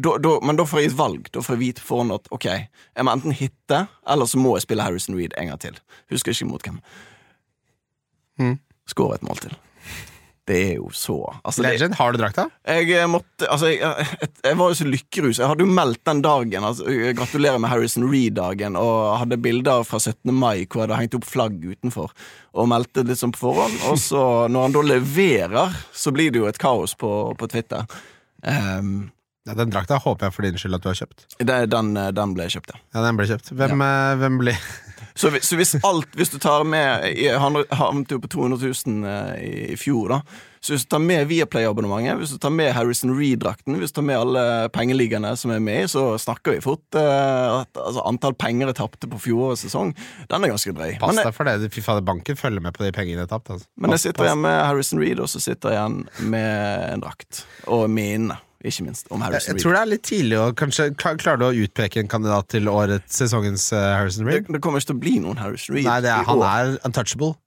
da, da, Men da får jeg et valg. Da får jeg vite foran at ok, jeg må enten hitte, eller så må jeg spille Harrison Reed en gang til. Husker ikke mot hvem. Mm. Skåre et mål til. Det er jo så altså, det, har du drakta? jeg eh, måtte Altså, jeg, jeg, jeg var jo så lykkerus. Jeg hadde jo meldt den dagen. Altså, gratulerer med Harrison Reed-dagen, og hadde bilder fra 17. mai hvor jeg hadde hengt opp flagg utenfor, og meldte litt sånn på forhånd. Og så, når han da leverer, så blir det jo et kaos på, på Twitter. Um, Ja, den drakta håper jeg for din skyld at du har kjøpt. det, den, eh, den ble kjøpt, ja. Ja, den ble kjøpt. Hvem, ja. hvem blir Så, så hvis alt Hvis du tar med Han havnet jo på 200 000 eh, i, i fjor, da. Så hvis du tar med Viaplay-abonnementet, hvis du tar med Harrison Reed-drakten, hvis du tar med alle pengeligaene som er med så snakker vi fort eh, at altså, antall penger jeg tapte på fjorårets sesong. Den er ganske drøy. Pass deg for det. Fy fader, banken følger med på de pengene jeg tapte. Altså. men jeg sitter pass. igjen med Harrison Reed, og så sitter jeg igjen med en drakt. Og minne, ikke minst, om Harrison Reed. jeg tror det er litt tidlig å kanskje klar, Klarer du å utpeke en kandidat til årets sesongens eh, Harrison Det, Reed? det kommer ikke til å bli noen Harrison Reed Nei, det er, han er untouchable.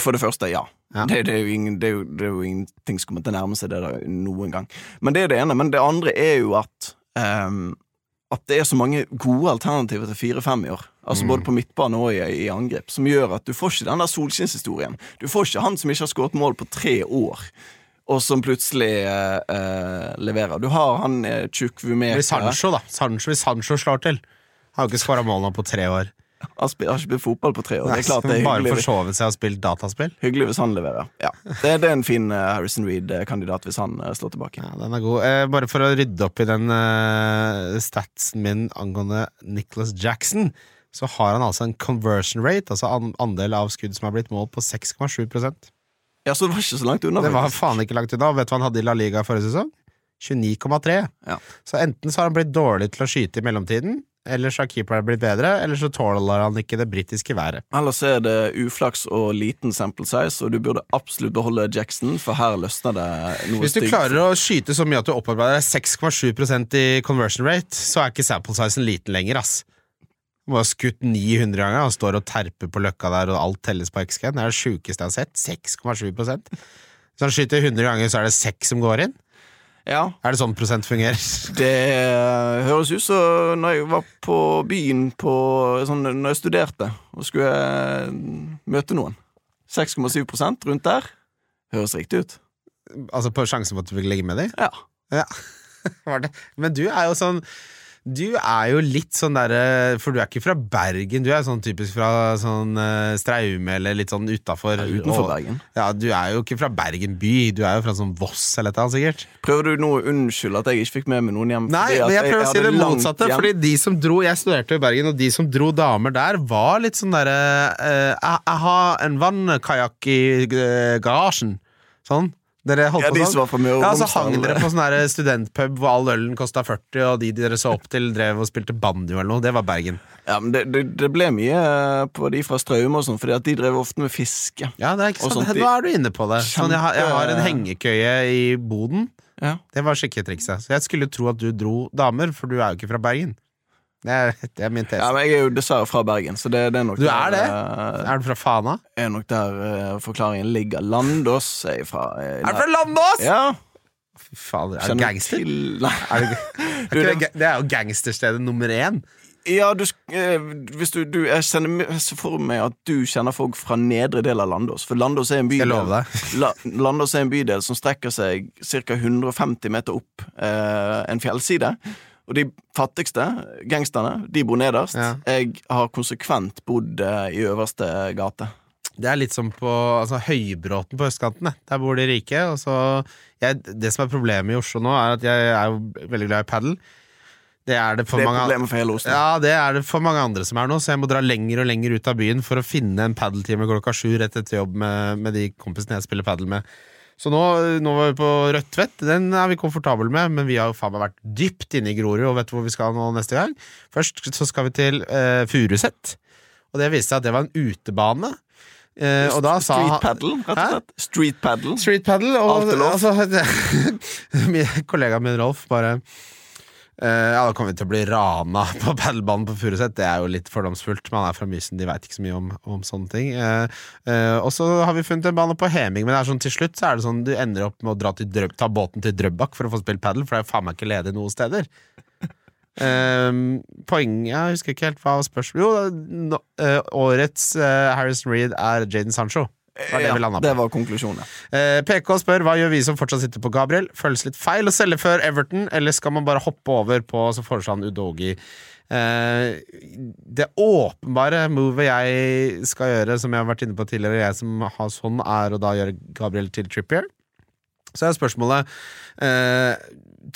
For det første, ja. Ja. Det, det, er jo ingen, det, er jo, det er jo ingenting som kommer til å nærme seg det der noen gang. Men det er det ene. Men det andre er jo at um, At det er så mange gode alternativer til 4-5 i år. Altså Mm. Både på midtbane og i, i angrep. Som gjør at du får ikke den der solskinnshistorien. Du får ikke han som ikke har skåret mål på tre år. Og som plutselig eh, eh, leverer. Du har han tjukk Det blir Vumeka. Sancho, da. Sancho, hvis Sancho slår til. Har jo ikke skåra mål nå på tre år. Han har ikke spilt fotball på tre år. Det er klart det er Bare forsovet seg og spilt dataspill. hyggelig hvis han leverer. Ja. Det, det er en fin eh, Harrison Reed-kandidat hvis han eh, slår tilbake. Ja, den er god. Eh, bare for å rydde opp i den eh, statsen min angående Nicholas Jackson, så har han altså en conversion rate, altså an andel av skudd som har blitt målt, på 6,7 Ja, Så det var ikke så langt unna. Det var faktisk. faen ikke langt unna. Vet du hva han hadde i La Liga forrige sesong? 29,3. Ja. Så enten så har han blitt dårlig til å skyte i mellomtiden, eller så har keeperen blitt bedre, eller så tåler han ikke det britiske været. Ellers er det uflaks og liten sample size, og du burde absolutt beholde Jackson, for her løsner det noe Hvis du stygt. klarer å skyte så mye at du opparbeider deg 6,7% i conversion rate, så er ikke sample sizen liten lenger, ass. Må ha skutt 900 ganger og står og terper på løkka der, og alt telles på XG. Det er det sjukeste jeg har sett. 6,7 Hvis han skyter 100 ganger, så er det 6 som går inn. Ja, Er det sånn prosent fungerer? det eh, høres ut som når jeg var på byen på, sånn, Når jeg studerte og skulle eh, møte noen. 6,7 rundt der. Høres riktig ut. Altså på sjansen for at du fikk ligge med dem? Ja. Ja. (laughs) Men du er jo sånn Du er jo litt sånn derre For du er ikke fra Bergen, du er sånn typisk fra sånn uh, Straume eller litt sånn utafor. Utenfor Og- Bergen. Ja, du er jo ikke fra Bergen by, du er jo fra sånn Voss eller annet, sikkert. Prøver du nå å unnskylde at jeg ikke fikk med meg noen hjem? Nei, men jeg prøver å si det motsatte, fordi de som dro Jeg studerte i Bergen, og de som dro damer der, var litt sånn derre uh, jeg, jeg har en vannkajakk i uh, garasjen. Sånn. Dere holdt Ja, på de sånn? Møre Ja, så hang dere på sånn studentpub hvor all ølen kosta 40, og de dere så opp til, drev og spilte banjo eller noe. Det var Bergen. Ja, men det, det, det ble mye eh, på de fra Straume og sånn, fordi at de drev ofte med fiske. Ja, det er ikke sant. Nå er du inne på det. Sånn, jeg, har, jeg har en hengekøye i boden. Ja. Det var sjekketrikset. Så jeg skulle tro at du dro damer, for du er jo ikke fra Bergen. Det er, det er min tese. Ja, men Jeg er jo dessverre fra Bergen, så det, det er nok Du er det? Der, Er du fra Fana? er nok der uh, forklaringen ligger. Landås er jeg fra. eh, Er du fra Landås?! Ja. Fy faen, er du gangster? Til, nei. Er det, (laughs) er Du, det- det, er jo gangsterstedet nummer én. Ja, du, eh, hvis du, du Jeg ser for meg at du kjenner folk fra nedre del av Landås. For Landås er en bydel. (laughs) La, Landås er en bydel som strekker seg ca. 150 meter opp eh, en fjellside. Og de fattigste, gangsterne, de bor nederst. Ja. Jeg har konsekvent bodd eh, i øverste gate. Det er litt som på altså, Høybråten på østkanten. Der bor de rike. Og så, jeg, det som er problemet i Oslo nå, er at jeg er jo veldig glad i padel. Det er det for Det er mange for. Ja, det er det for mange andre som er nå, så jeg må dra lenger og lenger ut av byen for å finne en padeltime klokka sju rett etter jobb med, med de kompisene jeg spiller padel med. Så nå, nå var vi på Rødtvet, den er vi komfortable med, men vi har jo faen meg vært dypt inne i Grorud og vet hvor vi skal nå neste gang. Først så skal vi til eh, Furuset, og det viste seg at det var en utebane. Eh, og da sa Street paddle, rett og slett. Street paddle. Street paddle, og altså, (laughs) min min Rolf bare Ja, da kommer vi til å bli rana (laughs) på padelbanen på Furuset. Det er jo litt fordomsfullt. Man er fra Mysen, de veit ikke så mye om, om sånne ting. Eh, eh, og så har vi funnet en bane på Heming, men det er sånn, til slutt så er det sånn du ender opp med å Drøb, ta båten til Drøbak for å få spilt padel, for det er jo faen meg ikke ledig noen steder. (laughs) Um, poenget Jeg husker ikke helt hva spørsmålet Jo, no, eh, årets eh, Harrison Reed er Jaden Sancho. Det var det på. det var konklusjonen. Eh, PK spør hva gjør vi som fortsatt sitter på Gabriel. Føles litt feil å selge før Everton, eller skal man bare hoppe over på Så foreslår han Udogi. Eh, det åpenbare movet jeg skal gjøre, som jeg har vært inne på tidligere, jeg som har sånn, er å da gjøre Gabriel til Trippier. Så er spørsmålet eh,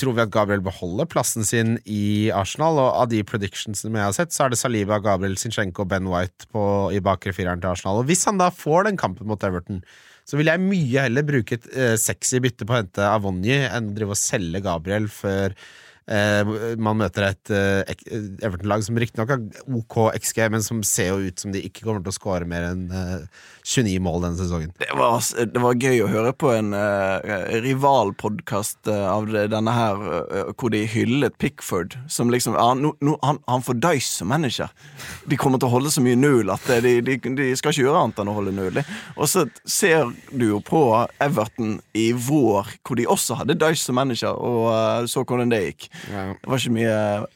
Tror vi at Gabriel beholder plassen sin i Arsenal? Og av de predictionsene jeg har sett, så er det Saliba, Gabriel, Zinchenko og Ben White på, i bakre fireren til Arsenal. Og hvis han da får den kampen mot Everton, så vil jeg mye heller bruke et eh, sexy bytte på å hente Avonji enn å drive og selge Gabriel før man møter et eh, Everton-lag som riktignok har OK XG, men som ser jo ut som de ikke kommer til å skåre mer enn eh, 29 mål denne sesongen. Det var, det var gøy å høre på en uh, rivalpodkast uh, av denne her, uh, hvor de hyllet Pickford. Som liksom ja, no, no, han, han får dice som manager. De kommer til å holde så mye null at eh, de, de, de skal ikke gjøre annet enn å holde null. Og så ser du jo på Everton i vår, hvor de også hadde dice som manager, og uh, så hvordan det gikk. Det var ikke mye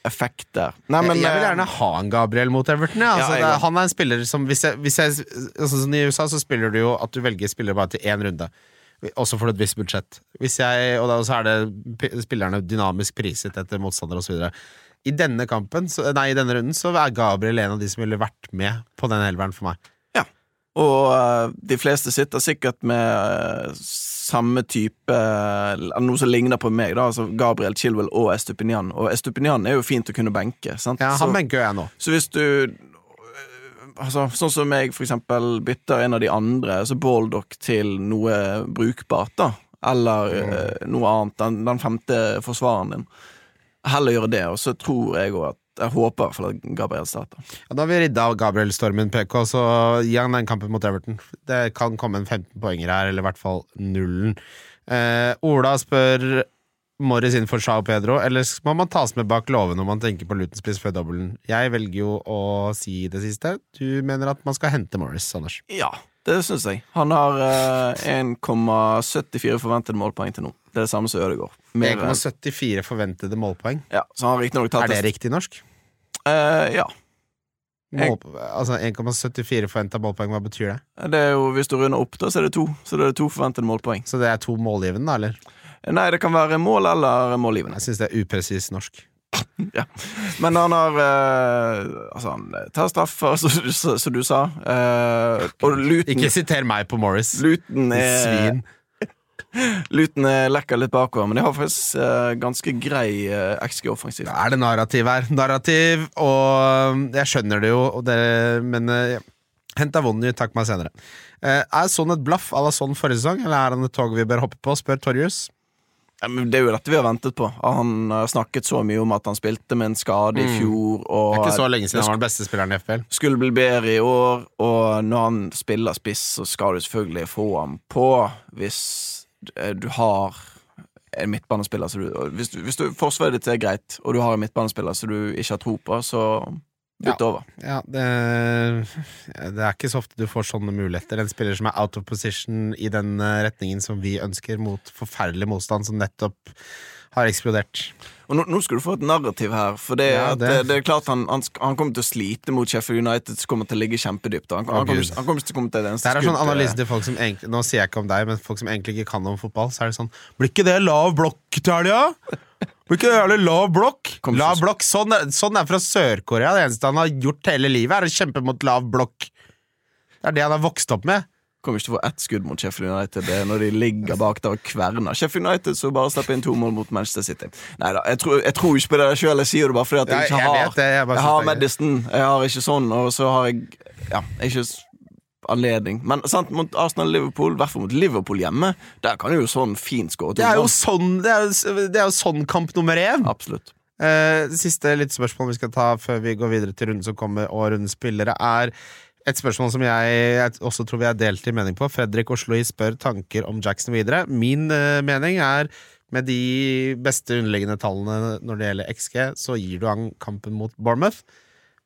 effekt der. Nei, men, jeg, jeg vil eh, gjerne ha en Gabriel mot Everton. Ja. Altså, Ja, det, han er en spiller som Hvis jeg, hvis jeg altså, sånn I USA så spiller du jo at du velger spillere bare til én runde. Også for et visst budsjett. Hvis jeg, og da så er det spillerne dynamisk priset etter motstander osv. i denne kampen, så, nei, i denne runden, så er Gabriel en av de som ville vært med på den elveren for meg. Og eh, de fleste sitter sikkert med eh, samme type eh, Noe som ligner på meg, da. Altså Gabriel Chilwell og Estupinian. Og Estupinian er jo fint å kunne benke. Sant? Ja, Han benker jeg nå. så hvis du Altså, sånn som jeg for eksempel bytter en av de andre, altså Baldock, til noe brukbart, da. Eller eh, noe annet. Den, den femte forsvareren din. Heller gjøre det, og så tror jeg òg at Jeg håper i hvert fall at Gabriel starter. Ja, da har vi ridda av Gabriel-stormen PK, så gi han den kampen mot Everton. Det kan komme en 15 poenger her, eller i hvert fall nullen. Eh, Ola spør Morris inn for Sao Pedro, eller må man tas med bak låven når man tenker på Luton-spiss før dobbelen? Jeg velger jo å si det siste. Du mener at man skal hente Morris, Anders? Ja, det syns jeg. Han har eh, 1,74 forventede målpoeng til nå. Det er det samme som Ødegaard. 1,74 forventede målpoeng. Ja, så han har tatt Er det riktig norsk? Uh, ja. Mål, altså 1,74 forventa målpoeng, hva betyr det? Det er jo, Hvis du runder opp, da, så er det to. Så det er to forventede målpoeng. Så det er to målgivende, da, eller? Nei, det kan være mål eller målgivende. Jeg syns det er upresis norsk. (laughs) Men han har eh, Altså, han tar straffer, (laughs) som du sa. Eh, og Luton, Ikke siter meg på Morris. Luton er Svin. Luton er lekker litt bakover, men de har faktisk uh, ganske grei uh, XG offensivt. Da er det narrativ her. Narrativ, og um, jeg skjønner det jo, det, men uh, hent Avonny, takk meg senere. Eh, er sånn et blaff à la sånn forrige sesong, eller er han et tog vi bør hoppe på? Spør Torjus. Ja, men det er jo dette vi har ventet på. Han har snakket så mye om at han spilte med en skade i fjor. Og Det er ikke så lenge siden han var den beste spilleren i FPL. skulle bli bedre i år, og når han spiller spiss, så skal du selvfølgelig få ham på hvis eh, du har en midtbanespiller så du, hvis, du, hvis du forsvaret ditt er greit, og du har en midtbanespiller som du ikke har tro på, så bytt over. Ja, det, det er ikke så ofte du får sånne muligheter. En spiller som er out of position i den eh, retningen som vi ønsker, mot forferdelig motstand som nettopp har eksplodert. Og nå, nå skal du få et narrativ her, for det, Ja, at det- det, det er klart han, han, han kommer til å slite mot Sheffield United, som kommer til å ligge kjempedypt. Han, han, kommer, han kommer til å komme til det eneste Det er sånn analyse til folk som egentlig Nå sier jeg ikke om deg, men folk som egentlig ikke kan om fotball. Så er det sånn Blir ikke det lav blokk til helga? Blir ikke det jævlig lav blokk? Lav blokk, sånn, sånn er fra Sør-Korea. Det eneste han har gjort hele livet, er å kjempe mot lav blokk. Det er det han har vokst opp med. Kommer ikke til å få ett skudd mot Sheffield United Det når de ligger bak der og kverner. Sheffield United så bare slipper inn to mål mot Manchester City. Nei da, jeg, tror- jeg tror ikke på det sjøl. Jeg sier det bare fordi at jeg ikke jeg har vet det, jeg Jeg har. Madison, jeg har ikke sånn, og så har jeg Ja, ikke anledning. Men sant, mot Arsenal-Liverpool, i hvert fall mot Liverpool hjemme, der kan jo sånn fint skåre Det er jo sånn, det er, det er jo sånn kamp nummer én. Absolutt. Eh, siste litt spørsmål vi skal ta før vi går videre til runden som kommer, og rundens spillere, er et spørsmål som jeg, jeg også tror vi er delt i mening på. Fredrik Osloi spør tanker om Jackson videre. Min uh, mening er med de beste underliggende tallene når det gjelder XG, så gir du han kampen mot Bournemouth.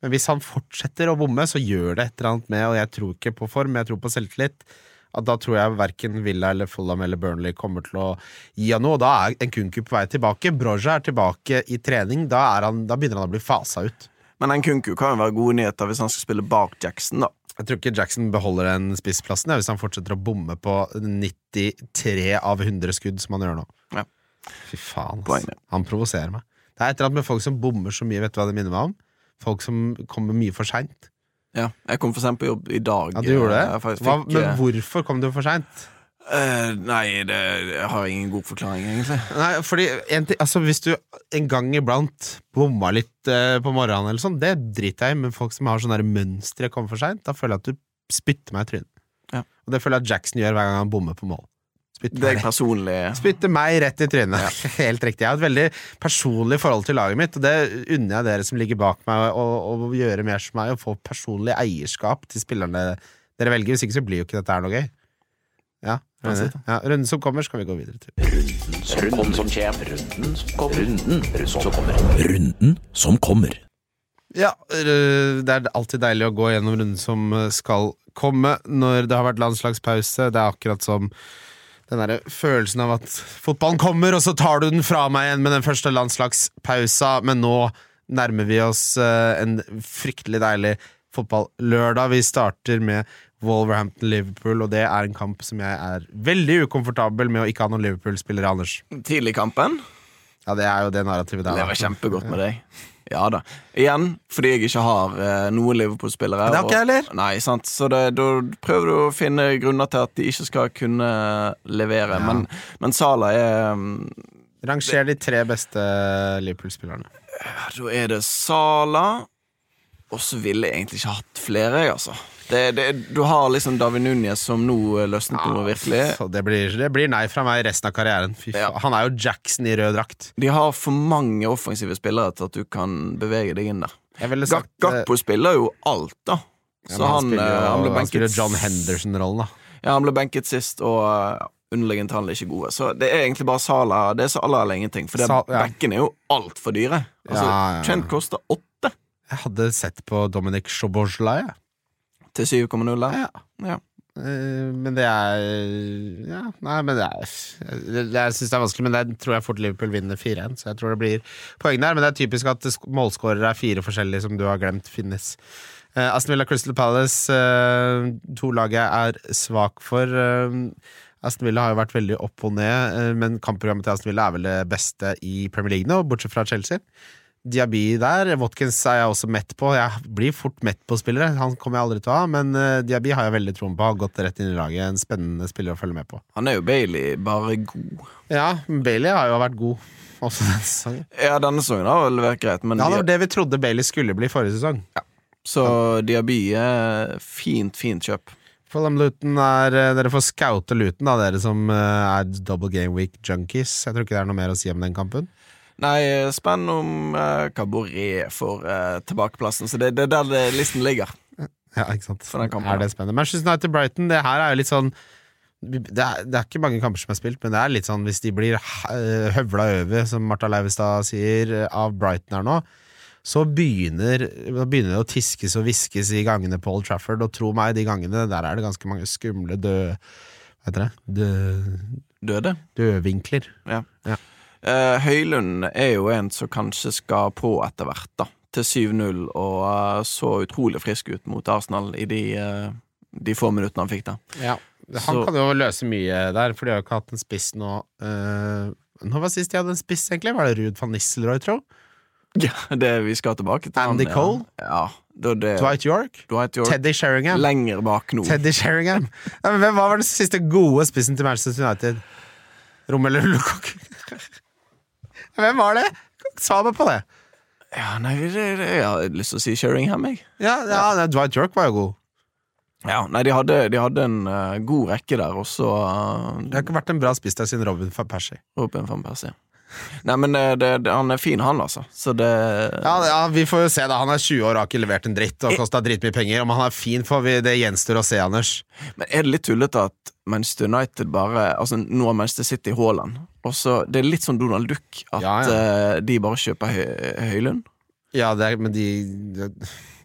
Men hvis han fortsetter å bomme, så gjør det et eller annet med, og jeg tror ikke på form, jeg tror på selvtillit, at da tror jeg verken Villa eller Fulham eller Burnley kommer til å gi han noe. Og da er en Kunku på vei tilbake. Broja er tilbake i trening. Da, han, da begynner han å bli fasa ut. Men en Kunku kan jo være gode nyheter hvis han skal spille bak Jackson, da. Jeg tror ikke Jackson beholder den spissplassen hvis han fortsetter å bomme på 93 av 100 skudd som han gjør nå. Ja. Fy faen, ass. Han provoserer meg. Det er et eller annet med folk som bommer så mye. Vet du hva det minner meg om? Folk som kommer mye for seint. Ja, jeg kom for sent på jobb i dag. Ja, du gjorde det? faktisk Hva, men eh, hvorfor kom du for seint? Eh, Nei, det, jeg har ingen god forklaring, egentlig. Nei, fordi en altså Hvis du en gang iblant bomma litt uh, på morgenen, eller sånn, det driter jeg i, men folk som har sånne mønstre mønstre kommer for seint, da føler jeg at du spytter meg i trynet. Ja. Og det føler jeg at Jackson gjør hver gang han bommer på mål. Spytter Det er personlig Spytter meg rett i trynet. (laughs) Helt riktig. Jeg har et veldig personlig forhold til laget mitt, og det unner jeg dere som ligger bak meg, å gjøre mer som meg, og få personlig eierskap til spillerne dere velger. Hvis ikke så blir jo ikke dette her noe gøy. Ja, ja, Runden som kommer, skal vi gå videre til. Runden som kommer. Runden som kommer. Runden som kommer. Runden som kommer. Ja, øh, det er alltid deilig å gå gjennom runden som øh, skal komme når det har vært landslagspause. Det er akkurat som den derre følelsen av at fotballen kommer, og så tar du den fra meg igjen med den første landslagspausa, men nå nærmer vi oss øh, en fryktelig deilig fotballørdag. Vi starter med Wolverhampton-Liverpool, og det er en kamp som jeg er veldig ukomfortabel med å ikke ha noen Liverpool-spillere, Anders. Tidlig kampen. Ja, det er jo det narrativet der. Det var kjempegodt med deg. Ja da. Igjen, fordi jeg ikke har eh, noen Liverpool-spillere. Det har ikke jeg heller. Nei, sant? Så det, da prøver du å finne grunner til at de ikke skal kunne levere. Ja. Men, men Sala er mm, Ranger de tre beste Liverpool-spillerne. Da er det Sala, og så ville jeg egentlig ikke hatt flere, jeg, altså. Det, det, du har liksom David Núñez som nå løsnet ja, noe virkelig. Det, blir, det blir nei fra meg resten av karrieren. Ja. Han er jo Jackson i rød drakt. De har for mange offensive spillere til at du kan bevege deg inn der. Sagt eh, Gakpo spiller jo alt, da. ja, Så men han, spiller, eh, jo- han ble han spiller John Henderson-rollen, da. Ja, han ble benket sist, og underliggende tall er ikke gode. Så det er egentlig bare Sala. Det er Sala eller ingenting. For det, Sa- ja. bekkene er jo altfor dyre. Altså. Trent koster åtte Jeg hadde sett på Dominic Shobozla, jeg. Til 7,0 der. Ja. Ja. Eh, Men det er Ja, nei, men det er Jeg, jeg syns det er vanskelig, men jeg tror jeg fort Liverpool vinner 4-1, så jeg tror det blir poeng der. Men det er typisk at sk- målskårere er fire forskjellige som du har glemt finnes. Uh, Aston Villa Crystal Palace, uh, to lag jeg er svak for. Uh, Aston Villa har jo vært veldig opp og ned, men kampprogrammet til Aston Villa er vel det beste i Premier League nå, bortsett fra Chelsea. Diaby der. Watkins er jeg også mett på. Jeg blir fort mett på spillere. Han kommer jeg aldri til å ha, men uh, Diaby har jeg veldig troen på. Har gått rett inn i laget. En spennende spiller å følge med på. Han er jo Bailey bare god. Ja, Bailey har jo vært god også denne sesongen. Ja, denne sesongen har vel vært greit, men Ja, det var det vi trodde Bailey skulle bli forrige sesong. så Diaby er fint, fint kjøp. Luton er eh, Dere får scoute Luton, da, dere som eh, er double game week junkies. Jeg tror ikke det er noe mer å si om den kampen. Nei, spenn om uh, Caboret får uh, tilbakeplassen. Så det, det er der det, listen ligger. Ja, ikke sant kampen, Er det spennende Manchester United Brighton, det her er jo litt sånn det er, det er ikke mange kamper som er spilt, men det er litt sånn hvis de blir eh, høvla over, som Martha Leivestad sier, eh, av Brighton her nå, så begynner, begynner det å tiskes og hviskes i gangene på Old Trafford, og tro meg, de gangene der er det ganske mange skumle død... Hva heter det? Død, Døde. dødvinkler. Ja. Ja. Eh, Høylund er jo en som kanskje skal på etter hvert, da. Til 7-0, og eh, så utrolig frisk ut mot Arsenal i de, eh, de få minuttene han fikk der. Ja. Han Så- kan jo løse mye der, for de har jo ikke hatt en spiss nå. Uh, Når var sist de hadde en spiss, egentlig? Var det Ruud van Nisselrooy, tro? (laughs) Ja, det vi skal tilbake til. Andy han, Cole? Ja, ja. det, Dwight York? Dwight York. Teddy Sheringham? Lenger bak nå. Teddy Sheringham. Ja, men hvem var den siste gode spissen til Manchester United? Romelu Lukaku? (laughs) Hvem var det? Svar meg på det. Ja, nei, jeg har lyst til å si Sheringham, jeg. Ja, ja nei, Dwight York var jo god. Ja, nei, de hadde, de hadde en uh, god rekke der, og så uh, Det har ikke vært en bra spiss der siden Robin van Persie. Robin van Persie. Nei, men eh, det, det, han er fin, han, altså. Så det Ja, ja, Vi får jo se, da. Han er 20 år og har ikke levert en dritt og kosta dritmye penger. Om han er fin, får vi, det gjenstår å se, Anders. Men er det litt tullete at Manchester United bare Altså, nå har Manchester City Haaland. Og så Det er litt sånn Donald Duck at Ja, eh, de bare kjøper høy, Høylund. Ja, det er, men de,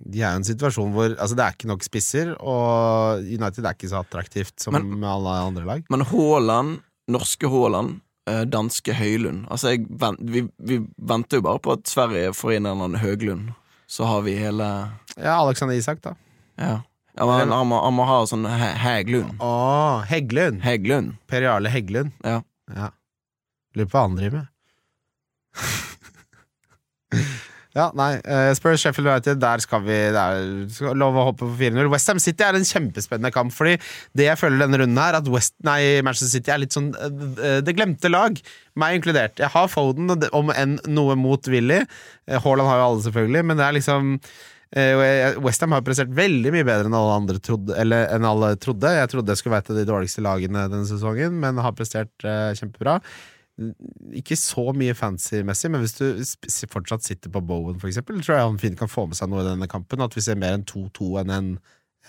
de er jo i en situasjon hvor Altså, det er ikke nok spisser, og United er ikke så attraktivt som Men- med alle andre lag. Men Haaland, norske Haaland, eh, danske Høylund Altså, vent, vi, vi venter jo bare på at Sverige får inn en eller annen Høglund. Så har vi hele Ja, Alexander Isak, da. Ja, ja men han, må, han må ha sånn He Heglund. Å, Heglund Hegglund. Per Jarle Heggelund. Ja. Ja. Lurer på hva han driver med. (laughs) ja, nei. uh, Spurs Sheffield United, der skal vi Det er lov å hoppe på 4-0. Westham City er en kjempespennende kamp, fordi det jeg føler denne runden her, at West, nei, Manchester City er litt sånn uh, det glemte lag. Meg inkludert. Jeg har Foden, om enn noe motvillig. Haaland har jo alle, selvfølgelig, men det er liksom Westham har prestert veldig mye bedre enn alle andre trodde, eller enn alle trodde. Jeg trodde jeg skulle være et av de dårligste lagene denne sesongen, men har prestert eh, kjempebra. Ikke så mye fancy-messig, men hvis du fortsatt sitter på Bowen, for eksempel, tror jeg han fint kan få med seg noe i denne kampen. At vi ser mer enn 2-2 enn en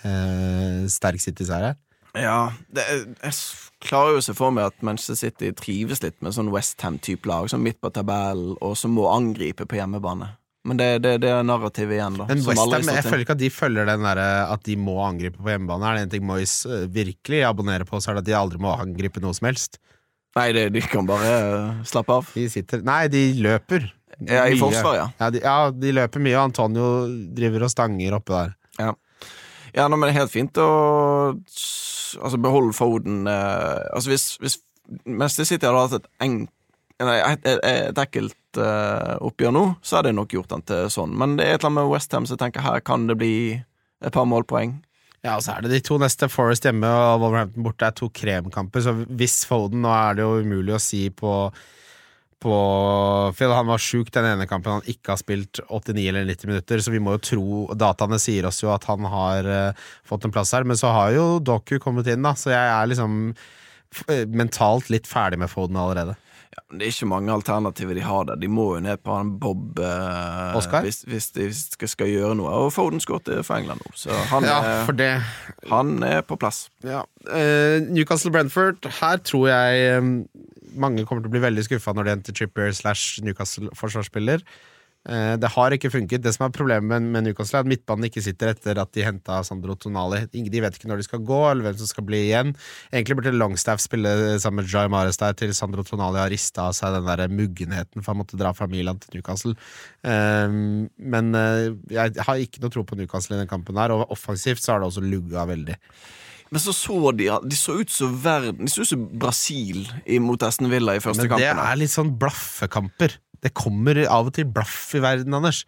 eh, sterk City-seier her. Ja, det, jeg klarer jo å se for meg at Manchester City trives litt med sånn Westham-type lag, sånn midt på tabellen, og som må angripe på hjemmebane. Men det, det, det er narrativet igjen, da. Men som Westham, jeg føler ikke at de følger den der at de må angripe på hjemmebane. Er det en ting Moyes eh, virkelig abonnerer på, så er det at de aldri må angripe noe som helst. Nei, det, de kan bare uh, slappe av. De sitter Nei, de løper. Ja, I Mye. forsvar, ja. Ja de, ja, de løper mye, og Antonio driver og stanger oppe der. Ja, nå, men det er helt fint å altså, beholde Foden eh, Altså, hvis, hvis Manchester City hadde hatt et, eng, nei, et, et, et ekkelt et uh, oppgjør nå, så hadde jeg nok gjort den til sånn. Men det er et eller annet med Westham, Ham Som tenker her kan det bli et par målpoeng. Ja, og så er det de to neste. Forest hjemme og Wolverhampton borte er to kremkamper. Så hvis Foden Nå er det jo umulig å si på, på Phil han var sjuk den ene kampen han ikke har spilt 89 eller 90 minutter, så vi må jo tro Dataene sier oss jo at han har uh, fått en plass her, men så har jo Doku kommet inn, da, så jeg er liksom mentalt litt ferdig med Foden allerede. Ja, det er ikke mange alternativer de har der. De må jo ned på han Bob eh, Oscar? Hvis, hvis, de skal, skal, gjøre noe. Og Foden skåret for England nå, så han, ja, er, det... han er på plass. Ja. Uh, Newcastle Brentford, her tror jeg um, mange kommer til å bli veldig skuffa når det henter Trippier slash Newcastle-forsvarsspiller. Eh, det har ikke funket. Det som er problemet med Newcastle, er at midtbanen ikke sitter etter at de henta Sandro Tonali. De vet ikke når de skal gå, eller hvem som skal bli igjen. Egentlig burde Longstaff spille sammen med Jai Mares der til Sandro Tonali har rista av seg den der muggenheten for han måtte dra fra Milan til Newcastle. Eh, men eh, jeg har ikke noe tro på Newcastle i den kampen her, og offensivt så har det også lugga veldig. Men så så de De så ut som verden De så ut som Brasil mot Esten Villa i første kampen. Men det er litt sånn blaffekamper. Det kommer av og til blaff i verden, Anders.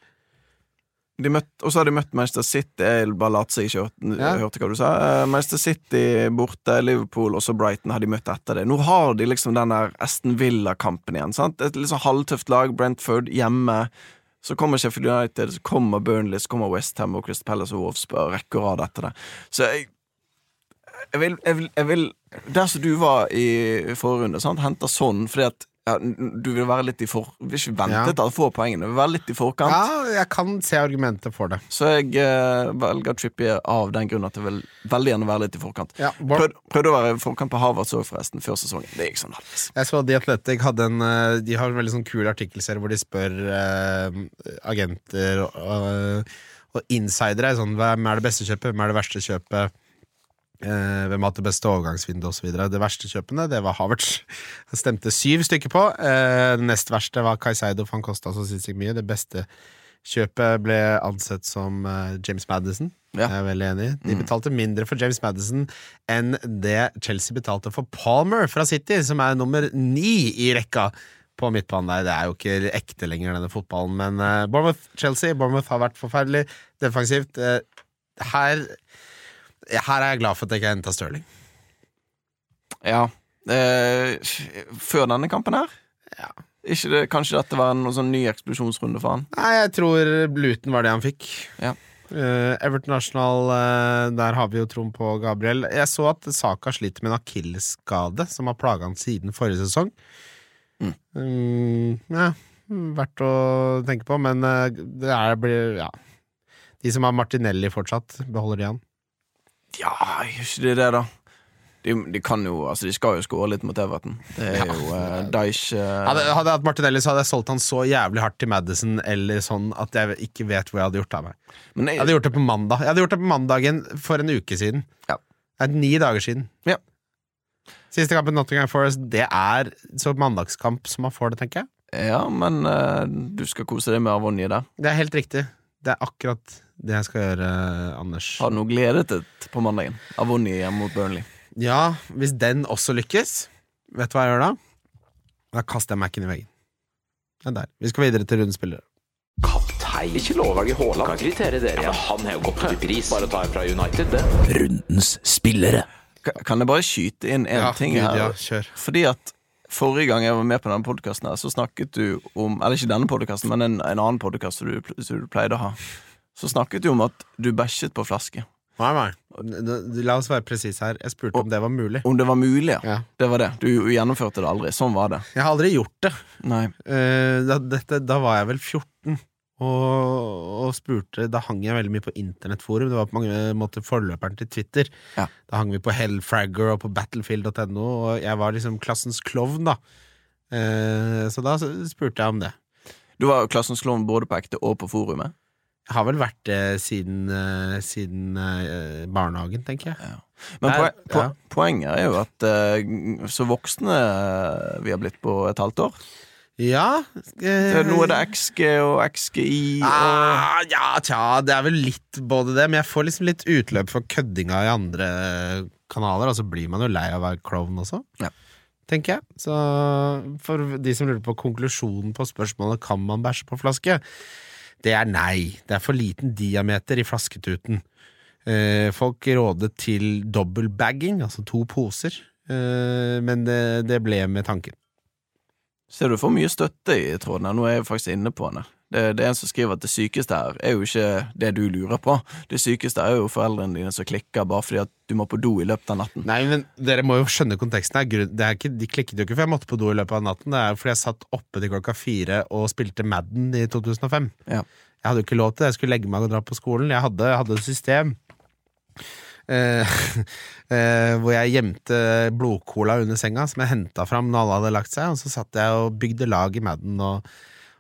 Og så har de møtt Manchester City. Jeg bare lot seg ikke hørte, ja. hørte hva du sa. Uh, Manchester City borte, Liverpool og så Brighton har de møtt etter det. Nå har de liksom den der Aston Villa-kampen igjen. Sant? Et sånn halvtøft lag. Brentford hjemme. Så kommer Sheffield United, så kommer Burnley, så kommer Westham og Crystal Palace og Wolfsburg. Rekker rad etter det. Så jeg, jeg, vil, jeg, vil, jeg vil Der som du var i forrige runde, henta sånn fordi at ja, du vil være litt i for... Vil ikke vente til å få poengene. Du vil være litt i forkant. Ja, jeg kan se argumentet for det. Så jeg eh, velger Trippier av den grunn at jeg vil veldig gjerne være litt i forkant. Ja, Prøv, prøvde å være i forkant på Harvard òg, forresten, før sesongen. Det gikk sånn halvveis. Jeg så The Athletic hadde en eh, De har en veldig sånn kul artikkelserie hvor de spør uh, agenter og, og insidere sånn, hvem er det beste kjøpet, hvem er det verste kjøpet. Eh, hvem har hatt det beste overgangsvinduet osv. Det verste kjøpene det var Havertz. Det stemte syv stykker på. Eh, det nest verste var Caicedo, for han kosta så sinnssykt mye. Det beste kjøpet ble ansett som eh, James Madison. Ja. Jeg er veldig enig. De mm. betalte mindre for James Madison enn det Chelsea betalte for Palmer fra City, som er nummer ni i rekka på midtbanen der. Det er jo ikke ekte lenger, denne fotballen, men uh, Bournemouth-Chelsea Bournemouth har vært forferdelig defensivt. Uh, her her er jeg glad for at jeg ikke henta Stirling. Ja. Eh, før denne kampen her? Ja. Det, kanskje dette var en sånn ny eksplosjonsrunde for han? Nei, jeg tror Luton var det han fikk. Ja. Uh, Everton Arsenal, uh, der har vi jo troen på Gabriel. Jeg så at Saka sliter med en akillesskade som har plaga han siden forrige sesong. Mm. Um, ja, verdt å tenke på, men uh, det er, blir Ja. De som har Martinelli fortsatt, beholder de han? Ja, ikke det det, da? De, de, kan jo, altså de skal jo skåre litt mot Everton. Det er ja. jo uh, Deich uh... hadde, hadde, jeg hatt Martinelli, så hadde jeg solgt han så jævlig hardt til Madison eller sånn at jeg ikke vet hvor jeg hadde gjort av meg. Jeg, jeg, hadde gjort det på mandag Jeg hadde gjort det på mandagen for en uke siden. Ja. Det ni dager siden. Ja. Siste kampen Nottingham Forest, det er så mandagskamp som man får det, tenker jeg. Ja, men uh, du skal kose deg med Avonje der. Det er helt riktig. Det er akkurat det jeg skal gjøre, Anders. Har du noe gledet deg på mandagen? Avoni hjemme mot Burnley. Ja, hvis den også lykkes, vet du hva jeg gjør da? Da kaster jeg Mac-en i veggen. Det er der. Vi skal videre til rundespillere. Kaptein. Ikke lov å velge Haaland. Kan kritere dere. Ja, han har jo gått opp i pris. Bare ta fra United, det. Rundens spillere. Kan jeg bare skyte inn én ja, ting her? Ja, kjør. Fordi at Forrige gang jeg var med på denne podkasten, så snakket du om Eller ikke denne podkasten, men en, en annen podkast du, som, du pleide å ha så snakket du om at du bæsjet på flaske. Nei, nei. La oss være presise her. Jeg spurte om det var mulig. Om det var mulig, ja. ja. Det var det. Du gjennomførte det aldri. Sånn var det. Jeg har aldri gjort det. Nei. Uh, da, dette, da, var jeg vel 14. Og, og, spurte Da hang jeg veldig mye på internettforum. Det var på mange måter forløperen til Twitter. Ja. Da hang vi på Hellfragger og på battlefield.no, og jeg var liksom klassens klovn, da. Uh, så da spurte jeg om det. Du var klassens klovn både på ekte og på forumet? Har vel vært det siden, uh, siden uh, barnehagen, tenker jeg. Ja. Men poen, po ja. poenget er jo at uh, så voksne vi har blitt på et halvt år. Ja Nå er det XG og XGI og ah, Ja, tja, det er vel litt både det, men jeg får liksom litt utløp for køddinga i andre kanaler, og så blir man jo lei av å være klovn også. Ja. tenker jeg. Så for de som lurer på konklusjonen på spørsmålet kan man bæsje på flaske, det er nei. Det er for liten diameter i flasketuten. Eh, folk rådet til dobbel bagging, altså to poser, eh, men det, det ble med tanken. Ser du får mye støtte i trådene. Nå er jeg faktisk inne på den. Det, det er en som skriver at det sykeste her er jo ikke det du lurer på. Det sykeste er jo foreldrene dine som klikker bare fordi at du må på do i løpet av natten. Nei, men Dere må jo skjønne konteksten. her Det er ikke, de klikket jo ikke for jeg måtte på do i løpet av natten. Det er jo fordi jeg satt oppe til klokka fire og spilte Madden i 2005. Ja. Jeg hadde jo ikke lov til det. Jeg skulle legge meg og dra på skolen. Jeg hadde, hadde et system eh, (laughs) eh, hvor jeg gjemte blodcola under senga, som jeg henta fram når alle hadde lagt seg. Og så satt jeg og bygde lag i Madden og,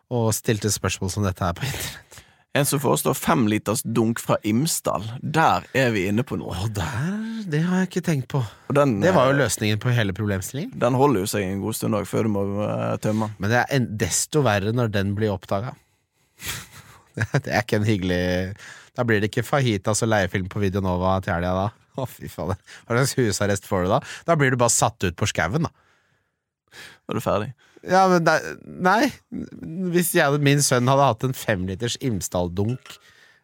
og stilte spørsmål som dette her på (laughs) internett. En som foreslår femliters dunk fra Imsdal. Der er vi inne på noe. Å, der, det har jeg ikke tenkt på. Den, Det var jo eh, løsningen på hele problemstillingen. den holder jo seg en god stund òg, før du må eh, tømme den. Men det er en, desto verre når den blir oppdaga. (laughs) det er ikke en hyggelig Da blir det ikke fajitas og leiefilm på Videonova til helga da. (laughs) Å, fy faen. Hva slags husarrest får du da? Da blir du bare satt ut på skauen, da. Er du ferdig? Ja, men det, Nei. Hvis jeg, min sønn hadde hatt en femliters Imsdal-dunk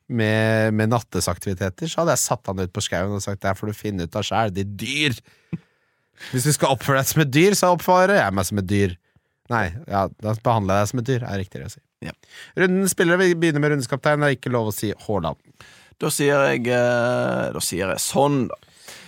med, med nattesaktiviteter, så hadde jeg satt han ut på skauen og sagt det her får du finne ut av sjæl, ditt dyr. Hvis du skal oppføre deg som et dyr, så oppfører jeg meg som et dyr. Nei, ja, da behandler jeg deg som et dyr, er riktigere å si. Ja. Runden spillere, vi begynner med rundeskaptein. Det er ikke lov å si Haaland. Da sier jeg eh, Da sier jeg sånn, da.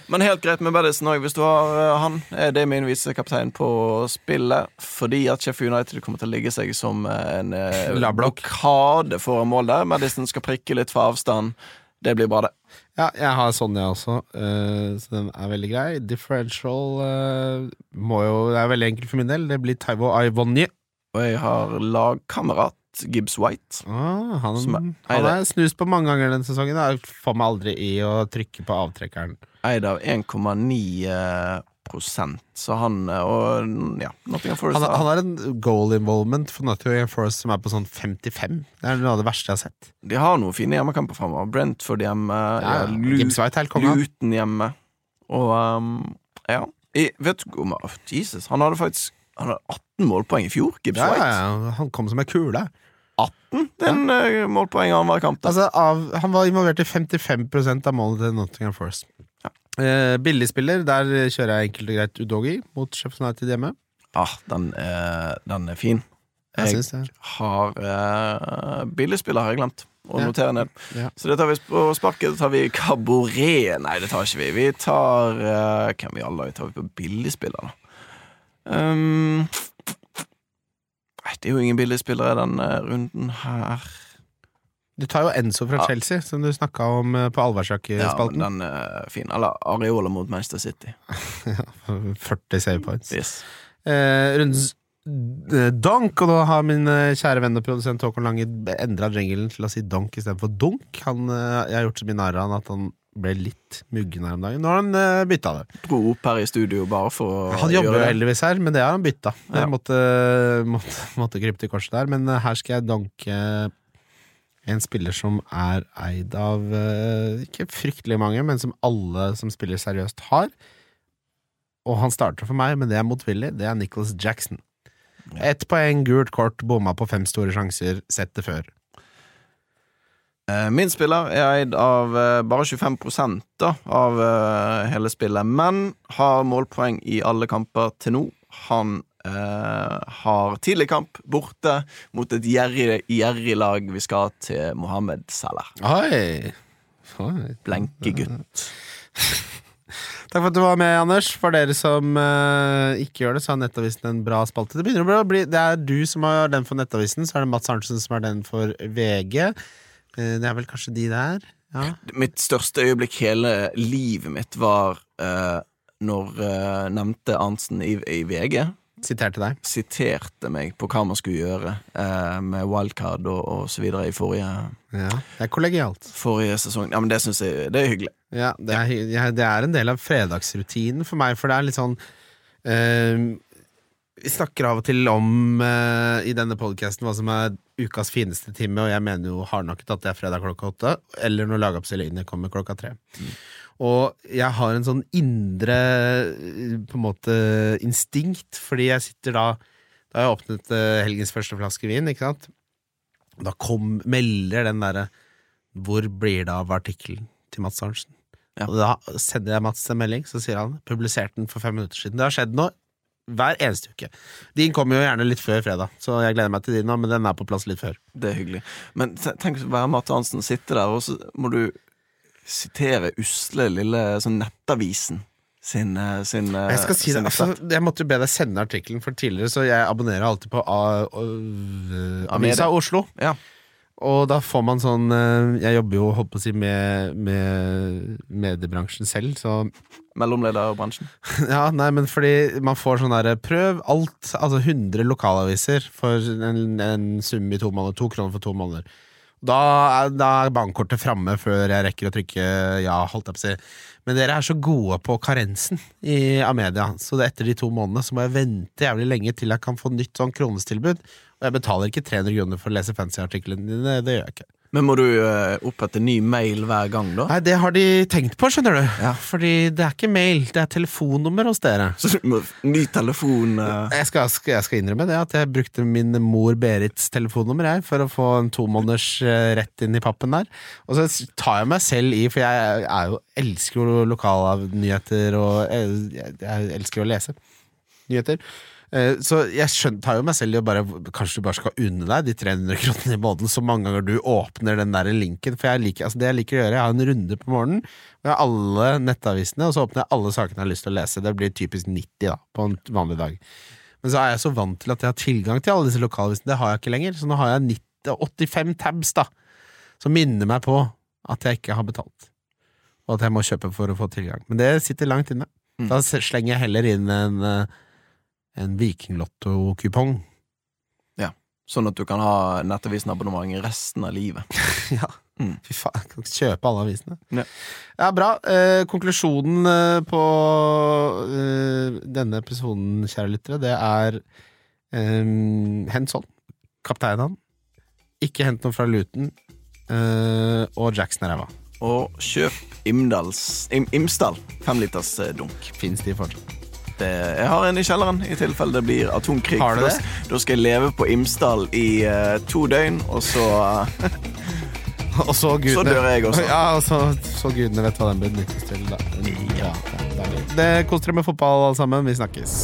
Men helt greit med Madison òg, hvis du har han. han. Er det min visekaptein på spillet. Fordi at Sheffield United kommer til å ligge seg som eh, en eh, (laughs) blokade foran mål der. Madison skal prikke litt fra avstand. Det blir bra, det. Ja, jeg har Sonja også, Uh, så den er veldig grei. Differential uh, må jo Det er veldig enkelt for min del. Det blir Taivo Aivonje. Og jeg har lagkamerat Gibbs White. Ah, han, har er- han er snust på mange ganger denne sesongen. Jeg får meg aldri i å trykke på avtrekkeren. Eid av 1,9 eh. Så han eh, Og ja, Nottingham Forest Han, han har en goal involvement for Nottingham Forest som er på sånn 55. Det er noe av det verste jeg har sett. De har noen fine hjemmekamper framover. Brentford hjemme, Ja, ja. Luton hjemme. Og um, ja. I, vet du oh, Jesus, han hadde faktisk Han hadde 18 målpoeng i fjor, Gibbs Ja, White. han kom som ei kule. 18? den ja. en han var i kamp. Altså, av, han var involvert i 55% av målene til Nottingham Forest. Eh, billigspiller, der kjører jeg enkelt og greit Udogi mot Sheffield United hjemme. Ah, den, er, den er fin. Jeg Jeg har eh, Billigspiller har jeg glemt å Ja. notere ned. Ja. Så det tar vi på sparket. Da tar vi Caboret. Nei, det tar ikke vi. Vi tar eh, Hvem i alle dager tar vi på billigspiller, da? Um, nei, det er jo ingen billigspillere i denne runden her. Du tar jo Enzo fra Ja. Chelsea, som du snakka om på på Ja, allværsjakkespalten. den er fin. Eller Areola mot Manchester City. (laughs) 40 save points. Yes. Eh, rundens eh, donk, og da har min eh, kjære venn og produsent Håkon Lange endra jinglen til å si donk istedenfor dunk. Han, eh, jeg har gjort så narr av han at han ble litt muggen her om dagen. Nå har han uh, bytta det. Dro opp her i studio bare for å Han jobber jo heldigvis her, men det har han bytta. Jeg Ja. måtte, måtte, måtte krype til korset der, men eh, her skal jeg donke en spiller som er eid av eh, ikke fryktelig mange, men som alle som spiller seriøst har. Og han starter for meg, men det er motvillig. Det er Nicholas Jackson. Ett poeng, gult kort, bomma på fem store sjanser, sett det før. Eh, Min spiller er eid av eh, bare 25 da, av hele spillet, men har målpoeng i alle kamper til nå. Han eh, har tidlig kamp borte mot et gjerrig, gjerrig lag. Vi skal til Mohammed Salah. Oi! Blenkegutt. (laughs) Takk for at du var med, Anders. For dere som uh, ikke gjør det, så har Nettavisen en bra spalte. Det å bli Det er du som har den for Nettavisen, så er det Mats Arntzen som har den for VG. Uh, det er vel kanskje de der? Ja. Mitt største øyeblikk hele livet mitt var eh, når eh, nevnte Arntzen i, i VG Siterte deg. siterte meg på hva man skulle gjøre eh, med wildcard og, og så videre i forrige, Ja. Det er kollegialt. forrige sesong. Ja, men det syns jeg det er hyggelig. Ja, det er, ja, det er en del av fredagsrutinen for meg, for det er litt sånn eh, Vi snakker av og til om eh, i denne podkasten hva som er ukas fineste time, og jeg mener jo hardnakket at det er fredag klokka åtte, eller når lagoppstillingene kommer klokka tre. Og jeg har en sånn indre eh, på en måte instinkt, fordi jeg sitter da Da har jeg åpnet eh, helgens første flaske vin, ikke sant? Da kom, melder den derre Hvor blir det av artikkelen til Mats Arntzen? Ja. Og da sender jeg Mats en melding, så sier han publiserte den for fem minutter siden. Det har skjedd noe hver eneste uke. Din kommer jo gjerne litt før fredag, så jeg gleder meg til din nå, men den er på plass litt før. Det er hyggelig. Men tenk å være Mats Hansen, sitte der, og så må du sitere usle lille sånn Nettavisen sin, eh, sin eh, Jeg skal si det, altså, jeg måtte be deg sende artikkelen, for tidligere så jeg abonnerer alltid på A- Avisa Oslo. Ja. Og da får man sånn eh, Jeg jobber jo holdt på å si med, med mediebransjen selv, så Mellomlederbransjen. (laughs) Ja, nei, men fordi man får sånn derre Prøv alt, altså 100 lokalaviser for en, en sum i to måneder. To kroner for to måneder. Da er, da er bankkortet framme før jeg rekker å trykke ja, holdt jeg på å si. Men dere er så gode på karensen i Amedia, så det etter de to månedene så må jeg vente jævlig lenge til jeg kan få nytt sånn kronestilbud. Og jeg betaler ikke 300 kroner for å lese fancy-artiklene dine, det gjør jeg ikke. Men må du eh, opprette ny mail hver gang, da? Nei, det har de tenkt på, skjønner du. Ja. Fordi det er ikke mail, det er telefonnummer hos dere. Så du må ny telefon uh... Jeg skal, jeg skal innrømme det, at jeg brukte min mor Berits telefonnummer jeg, for å få en tomåneders eh, rett inn i pappen der. Og så tar jeg meg selv i, for jeg er jo, elsker jo lokalnyheter, og jeg, jeg, elsker jo å lese nyheter. Eh, Så jeg skjønner, jo meg selv i å bare Kanskje du bare skal unne deg de 300 kronene i måneden så mange ganger du åpner den der linken. For jeg liker, altså det jeg liker å gjøre, jeg har en runde på morgenen. Og jeg har alle nettavisene, og så åpner jeg alle sakene jeg har lyst til å lese. Det blir typisk 90 da, på en vanlig dag. Men så er jeg så vant til at jeg har tilgang til alle disse lokalavisene. Det har jeg ikke lenger. Så nå har jeg 90, 85 tabs da som minner meg på at jeg ikke har betalt. Og at jeg må kjøpe for å få tilgang. Men det sitter langt inne. Mm. Da slenger jeg heller inn en, eh, en Vikinglotto-kupong. Sånn at du kan ha Nettavisen-abonnement resten av livet. (laughs) ja. Mm. Fy faen, jeg kan ikke kjøpe alle avisene. Ja. Ja, bra. Eh, konklusjonen eh, på eh, denne episoden, kjære lyttere, det er eh, hent sånn. Kapteinen. Ikke hent noe fra Luton. eh, og Jackson er ræva. Og kjøp Imdals, Im, Imsdal femliters eh, dunk. Fins de fortsatt? Det, jeg har en i kjelleren i tilfelle det blir atomkrig. Har du det? Da, skal jeg leve på Imsdal i uh, to døgn, og så uh, (laughs) Og så gudene Så dør jeg også. Ja, og så, så gudene vet hva den benyttes til. Da. Ja, det er. Det koser dere med fotball, alle sammen. Vi snakkes.